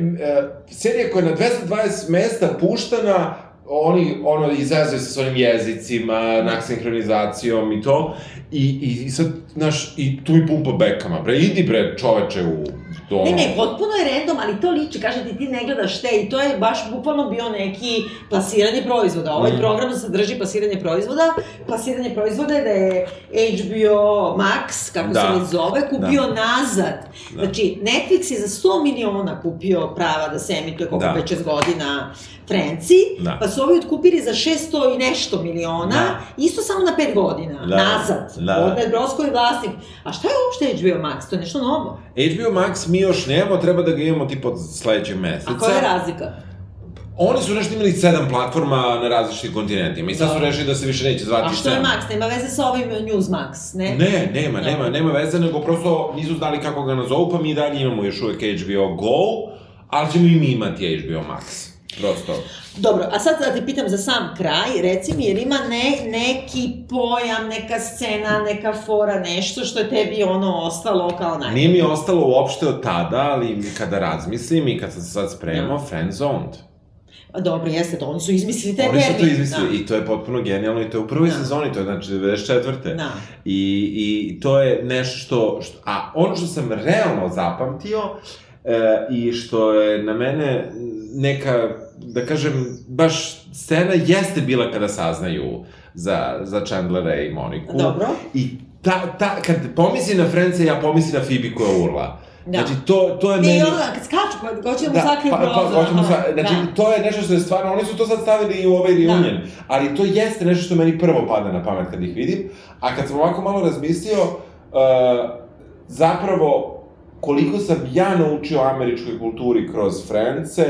Speaker 2: serija koja je na 220 mesta puštana, oni, ono, izazuje se s onim jezicima, nak sinhronizacijom i to, i, i, i sad, znaš, i tu mi pumpa bekama, bre, idi bre, čoveče, u To...
Speaker 1: Ne, ne, potpuno je random, ali to liči, kaže ti, ti ne gledaš te i to je baš bukvalno bio neki plasiranje proizvoda. Ovaj mm. program sadrži plasiranje proizvoda. Plasiranje proizvoda je da je HBO Max, kako da. se već zove, kupio da. nazad. Da. Znači, Netflix je za 100 miliona kupio prava da se emituje koliko da. 5-6 godina Frenci, da. pa su ovi otkupili za 600 i nešto miliona, da. isto samo na 5 godina, da. nazad. Da. Odred Brosko je vlasnik. A šta je uopšte HBO Max? To je nešto novo?
Speaker 2: HBO Max mi još nemamo, treba da ga imamo tipa od sledećeg meseca.
Speaker 1: A koja je razlika?
Speaker 2: Oni su nešto imali sedam platforma na različitim kontinentima i sad su da. rešili da se više neće zvati
Speaker 1: A što je Max? Nema veze sa ovim News Max, ne?
Speaker 2: Ne, nema, no. nema, nema veze, nego prosto nisu znali kako ga nazovu, pa mi dalje imamo još uvek HBO Go, ali ćemo i mi imati HBO Max. Prosto.
Speaker 1: Dobro, a sad da te pitam za sam kraj, reci mi, jer ima ne, neki pojam, neka scena, neka fora, nešto što je tebi ono ostalo kao najbolje?
Speaker 2: Nije mi ostalo uopšte od tada, ali kada razmislim i kad sam se sad spremao, no. friendzoned.
Speaker 1: Dobro, jeste to, oni su izmislili
Speaker 2: termin. Oni su to izmislili da. i to je potpuno genijalno i to je u prvoj da. sezoni, to je znači 94. Da. I, I to je nešto što, što, a ono što sam realno zapamtio e, i što je na mene neka, da kažem, baš scena jeste bila kada saznaju za, za Chandlera i Moniku.
Speaker 1: Dobro.
Speaker 2: I ta, ta, kad pomisli na Frence, ja pomislim na Phoebe koja urla. Da. Znači, to, to je
Speaker 1: meni... Ne, ono, kad skaču, pa hoće da mu sakriju pa,
Speaker 2: pa, hoćemo sa... Znači, da. to je nešto što je stvarno... Oni su to sad stavili i u ovaj reunion. Da. Ali to jeste nešto što meni prvo pada na pamet kad ih vidim. A kad sam ovako malo razmislio, uh, zapravo, koliko sam ja naučio o američkoj kulturi kroz Frence,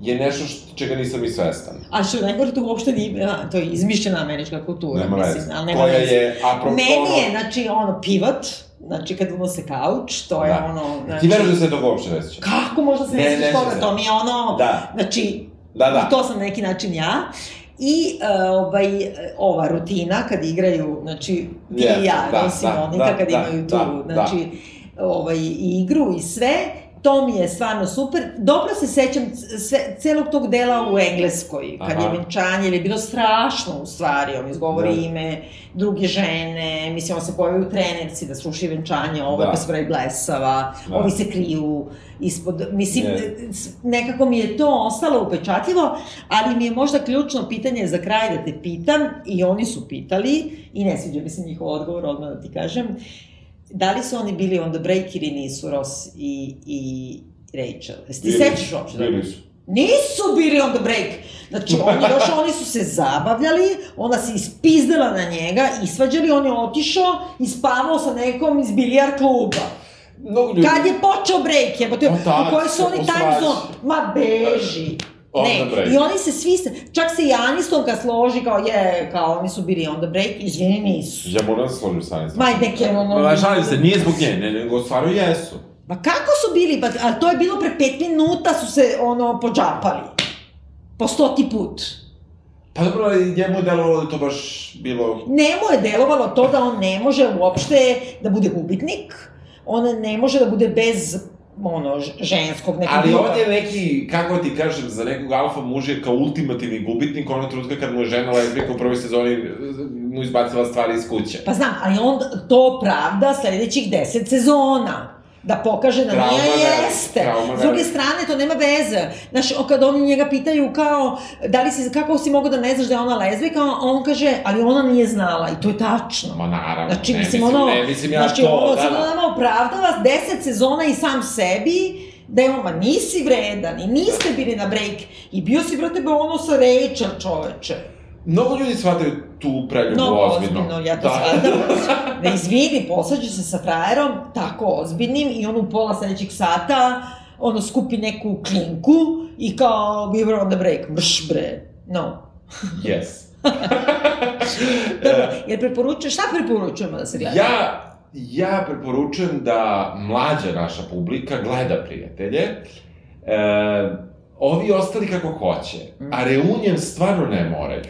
Speaker 2: je nešto što, čega nisam i svestan.
Speaker 1: A što najgore to uopšte nije, to je izmišljena američka kultura,
Speaker 2: nema
Speaker 1: mislim,
Speaker 2: veze. ali nema Koja veze. je, apropo...
Speaker 1: Meni je, znači, ono, pivot, znači kad unose kauč, to je da. ono, znači...
Speaker 2: Ti veruješ da se to uopšte ne sjeća?
Speaker 1: Kako možda se ne, ne toga, to mi je ono, da. znači, da, da. to sam neki način ja. I uh, ovaj, ova rutina kad igraju, znači, ti yes, i ja, da, Rosi da, da, kad da, imaju tu, da, znači, da. Ovaj, igru i sve, to mi je stvarno super. Dobro se sećam sve, celog tog dela u Engleskoj, kad Aha. je venčanje, je bilo strašno u stvari, on izgovori da. ime druge žene, mislim, on se pojavi u trenerci da sluši venčanje, ovo da. pa se pravi blesava, da. ovi se kriju ispod, mislim, yes. nekako mi je to ostalo upečatljivo, ali mi je možda ključno pitanje za kraj da te pitam, i oni su pitali, i ne sviđa mi se njihov odgovor, odmah da ti kažem, uh, da li su oni bili on the break ili nisu Ross i, i Rachel? Jesi ti sećaš uopšte?
Speaker 2: Bili su.
Speaker 1: Nisu bili on the break. Znači, oni još, oni su se zabavljali, ona se ispizdala na njega, isvađali, on je otišao i spavao sa nekom iz bilijar kluba. No, Kad je počeo break, jebote, u kojoj su oni time zone? Ma beži. Ne, break. i oni se svi, se, čak se i Anistonka složi kao je, kao oni su bili on the break, izvini nisu.
Speaker 2: Ja moram da složim sa Anistonkom.
Speaker 1: Ma neke ono...
Speaker 2: Ma šalim se, nije zbog nje, ne, nego stvarno jesu.
Speaker 1: Ma kako su bili, pa, a to je bilo pre pet minuta su se ono pođapali. Po stoti put.
Speaker 2: Pa dobro, njemu je delovalo da to baš bilo...
Speaker 1: Njemu je delovalo to da on ne može uopšte da bude gubitnik, on ne može da bude bez ono, ženskog nekog
Speaker 2: Ali on je neki, kako ti kažem, za nekog alfa muž je kao ultimativni gubitnik onog trutka kad mu je žena lezbika u prvoj sezoni mu izbacila stvari iz kuće.
Speaker 1: Pa znam, ali on to pravda sledećih deset sezona da pokaže da trauma nije jeste. S druge strane, to nema veze. Znaš, kad oni njega pitaju kao, da li si, kako si mogao da ne znaš da je ona lezbika, on kaže, ali ona nije znala i to je tačno.
Speaker 2: Ma naravno,
Speaker 1: znači, ne, mislim, ono,
Speaker 2: ne, mislim ja znači, to,
Speaker 1: ono, da, da. nama opravdava deset sezona i sam sebi, da je on, ma nisi vredan i niste bili na break i bio si, brate, ono sa Rachel, čoveče.
Speaker 2: Mnogo ljudi shvataju tu preljubu no, ozbiljno.
Speaker 1: ozbiljno, ja to da. shvatam. *laughs* da izvini, posađu se sa frajerom, tako ozbiljnim, i on u pola sledećeg sata, ono, skupi neku klinku i kao, we were on the break, mrš bre, no.
Speaker 2: yes. *laughs*
Speaker 1: Dobro, jer preporučuješ, šta preporučujemo da se gleda?
Speaker 2: Ja, ja preporučujem da mlađa naša publika gleda prijatelje, e, ovi ostali kako hoće, a reunion stvarno ne moraju.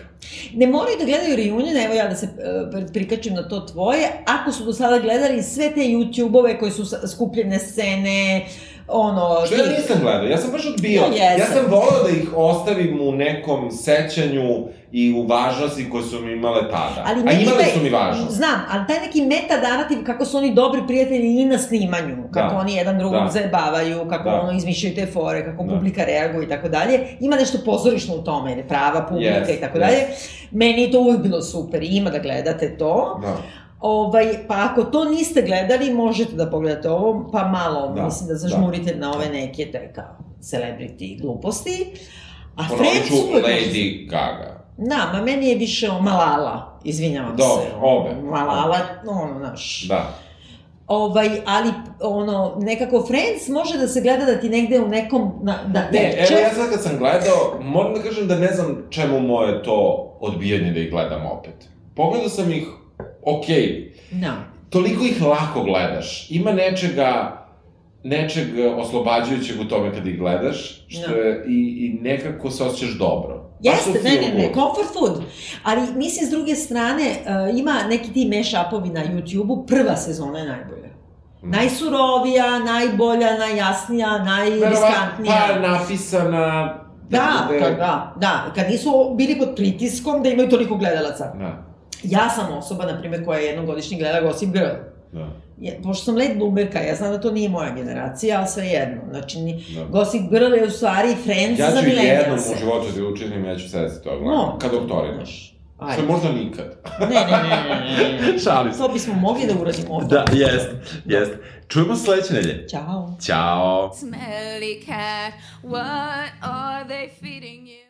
Speaker 1: Ne moraju da gledaju reunion, evo ja da se uh, prikačem na to tvoje, ako su do sada gledali sve te YouTube-ove koje su skupljene scene, ono...
Speaker 2: Što ja nisam gledao, ja sam baš odbio.
Speaker 1: Ja jesam.
Speaker 2: Ja sam volao da ih ostavim u nekom sećanju i u važnosti koje su mi imale tada.
Speaker 1: Ali
Speaker 2: A imale
Speaker 1: taj-
Speaker 2: su mi važnost.
Speaker 1: Znam, ali taj neki meta narativ kako su oni dobri prijatelji i na snimanju, kako
Speaker 2: Da.
Speaker 1: oni jedan drugog
Speaker 2: Da.
Speaker 1: zajebavaju, kako
Speaker 2: Da.
Speaker 1: ono izmišljaju te fore, kako
Speaker 2: Da.
Speaker 1: publika reaguje i tako dalje. Ima nešto pozorišno u tome, je prava publika
Speaker 2: Yes,
Speaker 1: i tako
Speaker 2: yes.
Speaker 1: dalje. Meni je to uvijek bilo super ima da gledate to.
Speaker 2: Da.
Speaker 1: Ovaj, pa ako to niste gledali, možete da pogledate ovo, pa malo,
Speaker 2: Da,
Speaker 1: mislim da zažmurite na ove neke te kao celebrity gluposti. A
Speaker 2: Ponovit ću Lady Gaga.
Speaker 1: Da, ma meni je više o Malala, izvinjavam
Speaker 2: Dobro,
Speaker 1: se.
Speaker 2: obe.
Speaker 1: Malala, ono, znaš.
Speaker 2: Da.
Speaker 1: Ovaj, ali, ono, nekako Friends može da se gleda da ti negde u nekom, na, da
Speaker 2: Ne,
Speaker 1: teče.
Speaker 2: evo ja sad kad sam gledao, moram da kažem da ne znam čemu moje to odbijanje da ih gledam opet. Pogledao sam ih, okej,
Speaker 1: Da.
Speaker 2: toliko ih lako gledaš. Ima nečega, nečeg oslobađajućeg u tome kad ih gledaš, što
Speaker 1: Da.
Speaker 2: je, i, i nekako se osjećaš dobro.
Speaker 1: Jeste, ne, ne, ne, comfort food. Ali, mislim, s druge strane, uh, ima neki ti mash-upovi na YouTube-u, prva sezona je najbolja.
Speaker 2: Mm.
Speaker 1: Najsurovija, najbolja, najjasnija, najriskantnija.
Speaker 2: Pa napisana...
Speaker 1: Da,
Speaker 2: bude-
Speaker 1: da, da, da, kad nisu bili pod pritiskom da imaju toliko gledalaca.
Speaker 2: Da,
Speaker 1: Ja sam osoba, na primjer, koja je jednom godišnje gleda Gossip Girl.
Speaker 2: da.
Speaker 1: Je, pošto sam late bloomerka, ja znam da to nije moja generacija, ali sve jedno. Znači, ni,
Speaker 2: Da.
Speaker 1: Gossip Girl je u stvari Friends
Speaker 2: Ja
Speaker 1: za
Speaker 2: ću jednom u životu da učinim, ja ću sedeti to gledam.
Speaker 1: No.
Speaker 2: Kad doktorinu.
Speaker 1: Znaš,
Speaker 2: Što
Speaker 1: Ajde.
Speaker 2: možda nikad.
Speaker 1: Ne, ne, ne, ne, ne, ne. *laughs*
Speaker 2: Šalim se.
Speaker 1: To bismo mogli da uradimo ovdje.
Speaker 2: Da, jest, jest. Čujemo se sledeće nedelje.
Speaker 1: Ćao.
Speaker 2: Ćao.
Speaker 3: Smelly cat, what are they feeding you?